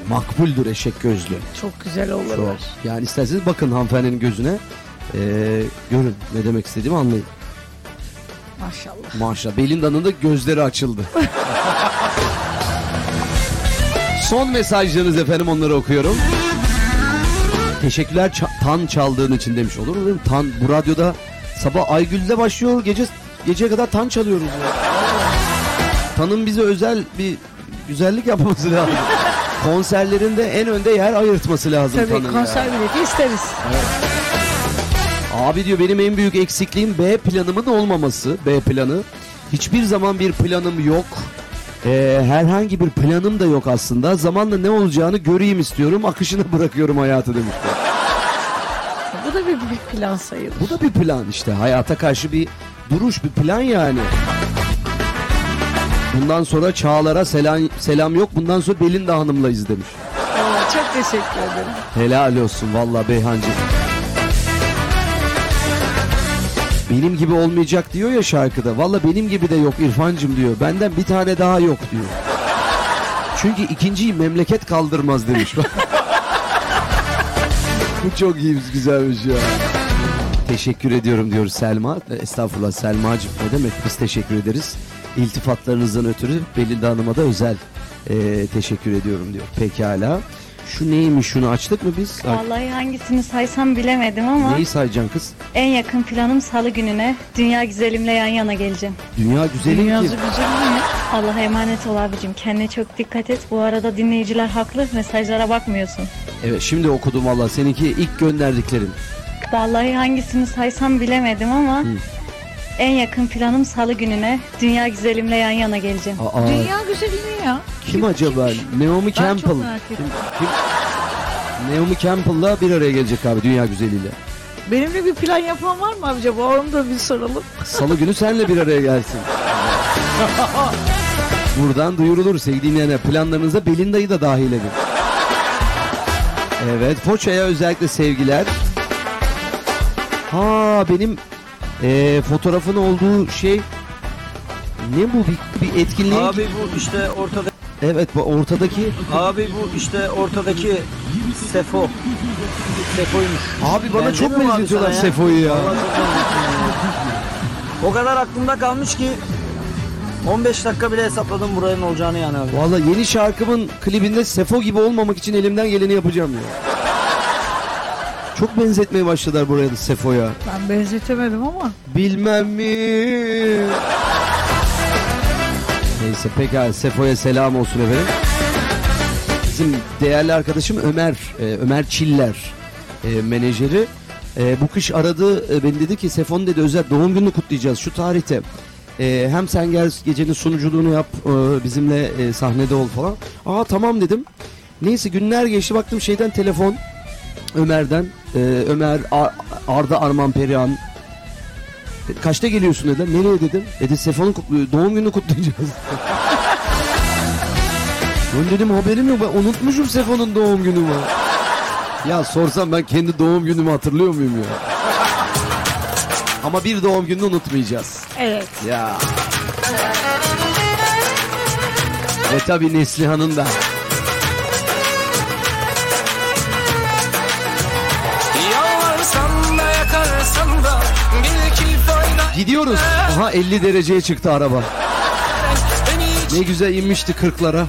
Makbuldür eşek gözlü. Çok güzel olurlar. Çok. Yani isterseniz bakın hanımefendinin gözüne. Ee, görün ne demek istediğimi anlayın. Maşallah. Maşallah. Belinda'nın da gözleri açıldı. Son mesajlarınız efendim onları okuyorum. Teşekkürler ça- tan çaldığın için demiş olur mu? Tan bu radyoda sabah Aygül'de başlıyor gece geceye kadar tan çalıyoruz. ya. Tanın bize özel bir güzellik yapması lazım. Konserlerinde en önde yer ayırtması lazım Tabii Tan'ın ya. konser bileti isteriz. Abi diyor benim en büyük eksikliğim B planımın olmaması. B planı. Hiçbir zaman bir planım yok. Ee, herhangi bir planım da yok aslında. Zamanla ne olacağını göreyim istiyorum. Akışına bırakıyorum hayatı demiş. Bu da bir büyük plan sayılır. Bu da bir plan işte. Hayata karşı bir duruş, bir plan yani. Bundan sonra Çağlar'a selam, selam yok. Bundan sonra Belinda Hanım'layız demiş. Çok teşekkür ederim. Helal olsun valla Beyhancı. Benim gibi olmayacak diyor ya şarkıda. Valla benim gibi de yok İrfancım diyor. Benden bir tane daha yok diyor. Çünkü ikinciyi memleket kaldırmaz demiş. Bu çok iyi güzelmiş ya. Teşekkür ediyorum diyor Selma. Estağfurullah Selma'cığım ne demek biz teşekkür ederiz. İltifatlarınızdan ötürü Belinda Hanım'a da özel e, teşekkür ediyorum diyor. Pekala. Şu neymiş şunu açtık mı biz? Vallahi hangisini saysam bilemedim ama Neyi sayacaksın kız? en yakın planım salı gününe dünya güzelimle yan yana geleceğim. Dünya güzeli ki. güzeli Allah'a emanet ol abicim. Kendine çok dikkat et. Bu arada dinleyiciler haklı. Mesajlara bakmıyorsun. Evet şimdi okudum valla seninki ilk gönderdiklerin. Vallahi hangisini saysam bilemedim ama en yakın planım salı gününe dünya güzelimle yan yana geleceğim. Aa, Dünya güzeli ne ya? kim acaba? Naomi Ben Campbell. çok merak ettim. Naomi Campbell'la bir araya gelecek abi dünya güzeliyle. Benimle bir plan yapan var mı acaba? Onu da bir soralım. Salı günü senle bir araya gelsin. Buradan duyurulur sevgili dinleyenler. Planlarınıza Belinda'yı da dahil edin. Evet Foça'ya özellikle sevgiler. Ha benim eee, fotoğrafın olduğu şey ne bu bir, bir etkinliğe Abi bu işte ortada. Evet bu ortadaki Abi bu işte ortadaki Sefo. Sefo'ymuş. Abi bana çok abi benzetiyorlar sana ya? Sefo'yu ya. Vallahi çok benzetiyor ya. O kadar aklımda kalmış ki 15 dakika bile hesapladım buranın olacağını yani abi. Valla yeni şarkımın klibinde Sefo gibi olmamak için elimden geleni yapacağım ya. Çok benzetmeye başladılar buraya da Sefo'ya. Ben benzetemedim ama. Bilmem mi? Neyse pekala Sefo'ya selam olsun efendim. Bizim değerli arkadaşım Ömer, e, Ömer Çiller e, menajeri. E, bu kış aradı e, beni dedi ki Sefo'nun dedi özel doğum gününü kutlayacağız şu tarihte. E, hem sen gel gecenin sunuculuğunu yap e, bizimle e, sahnede ol falan. Aa tamam dedim. Neyse günler geçti baktım şeyden telefon Ömer'den. E, Ömer Ar- Arda Arman Perihan Kaçta geliyorsun dediler. Nereye dedim. Dedi Sefo'nun kutlu- doğum gününü kutlayacağız. ben dedim haberim yok. Ben unutmuşum Sefo'nun doğum günü var. Ya sorsam ben kendi doğum günümü hatırlıyor muyum ya? Ama bir doğum gününü unutmayacağız. Evet. Ya. Ve tabii Neslihan'ın da. Gidiyoruz. Aha 50 dereceye çıktı araba. Ne güzel inmişti 40'lara.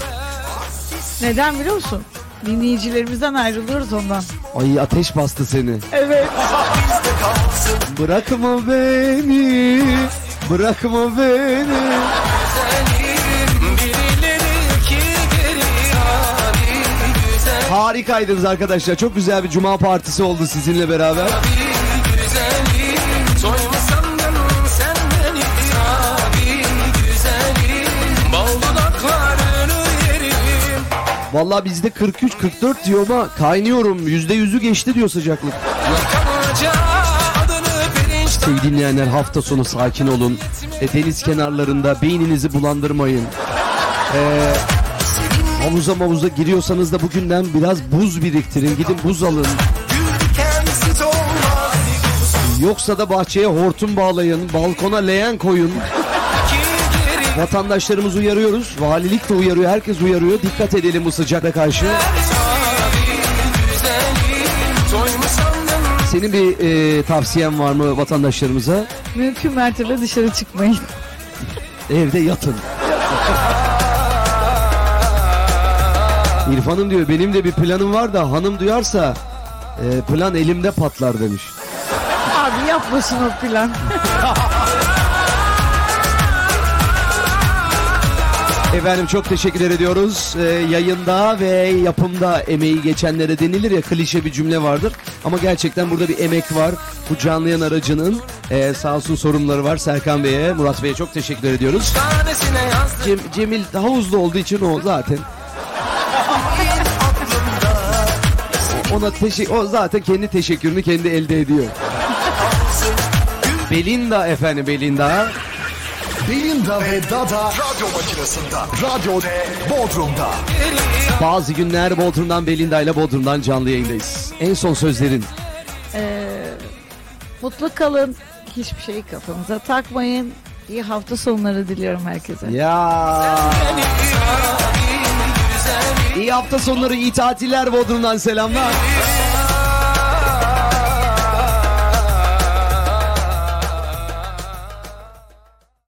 Neden biliyor musun? Dinleyicilerimizden ayrılıyoruz ondan. Ay ateş bastı seni. Evet. Bırakma beni, bırakma beni. Harikaydınız arkadaşlar. Çok güzel bir cuma partisi oldu sizinle beraber. Vallahi bizde 43-44 diyor ama kaynıyorum. %100'ü geçti diyor sıcaklık. Sevgili dinleyenler hafta sonu sakin olun. E, deniz kenarlarında beyninizi bulandırmayın. E, havuza mavuza giriyorsanız da bugünden biraz buz biriktirin. Gidin buz alın. Yoksa da bahçeye hortum bağlayın. Balkona leğen koyun. Vatandaşlarımızı uyarıyoruz. Valilik de uyarıyor. Herkes uyarıyor. Dikkat edelim bu sıcakla karşı. Senin bir e, tavsiyen var mı vatandaşlarımıza? Mümkün mertebe dışarı çıkmayın. Evde yatın. İrfan'ım diyor benim de bir planım var da hanım duyarsa e, plan elimde patlar demiş. Abi yapmasın o plan. Efendim çok teşekkür ediyoruz. Ee, yayında ve yapımda emeği geçenlere denilir ya klişe bir cümle vardır. Ama gerçekten burada bir emek var. Bu canlı yayın aracının e, sağ olsun sorumluları var. Serkan Bey'e, Murat Bey'e çok teşekkür ediyoruz. Cem- Cemil havuzda olduğu için o zaten. Ona teşekkür, o zaten kendi teşekkürünü kendi elde ediyor. Belinda efendim Belinda. Belinda ve Dada radyo makinesinde. Radyo D Bodrum'da. Bazı günler Bodrum'dan Belinda ile Bodrum'dan canlı yayındayız. En son sözlerin. Ee, mutlu kalın. Hiçbir şeyi kafanıza takmayın. İyi hafta sonları diliyorum herkese. Ya. İyi hafta sonları, iyi tatiller Bodrum'dan selamlar.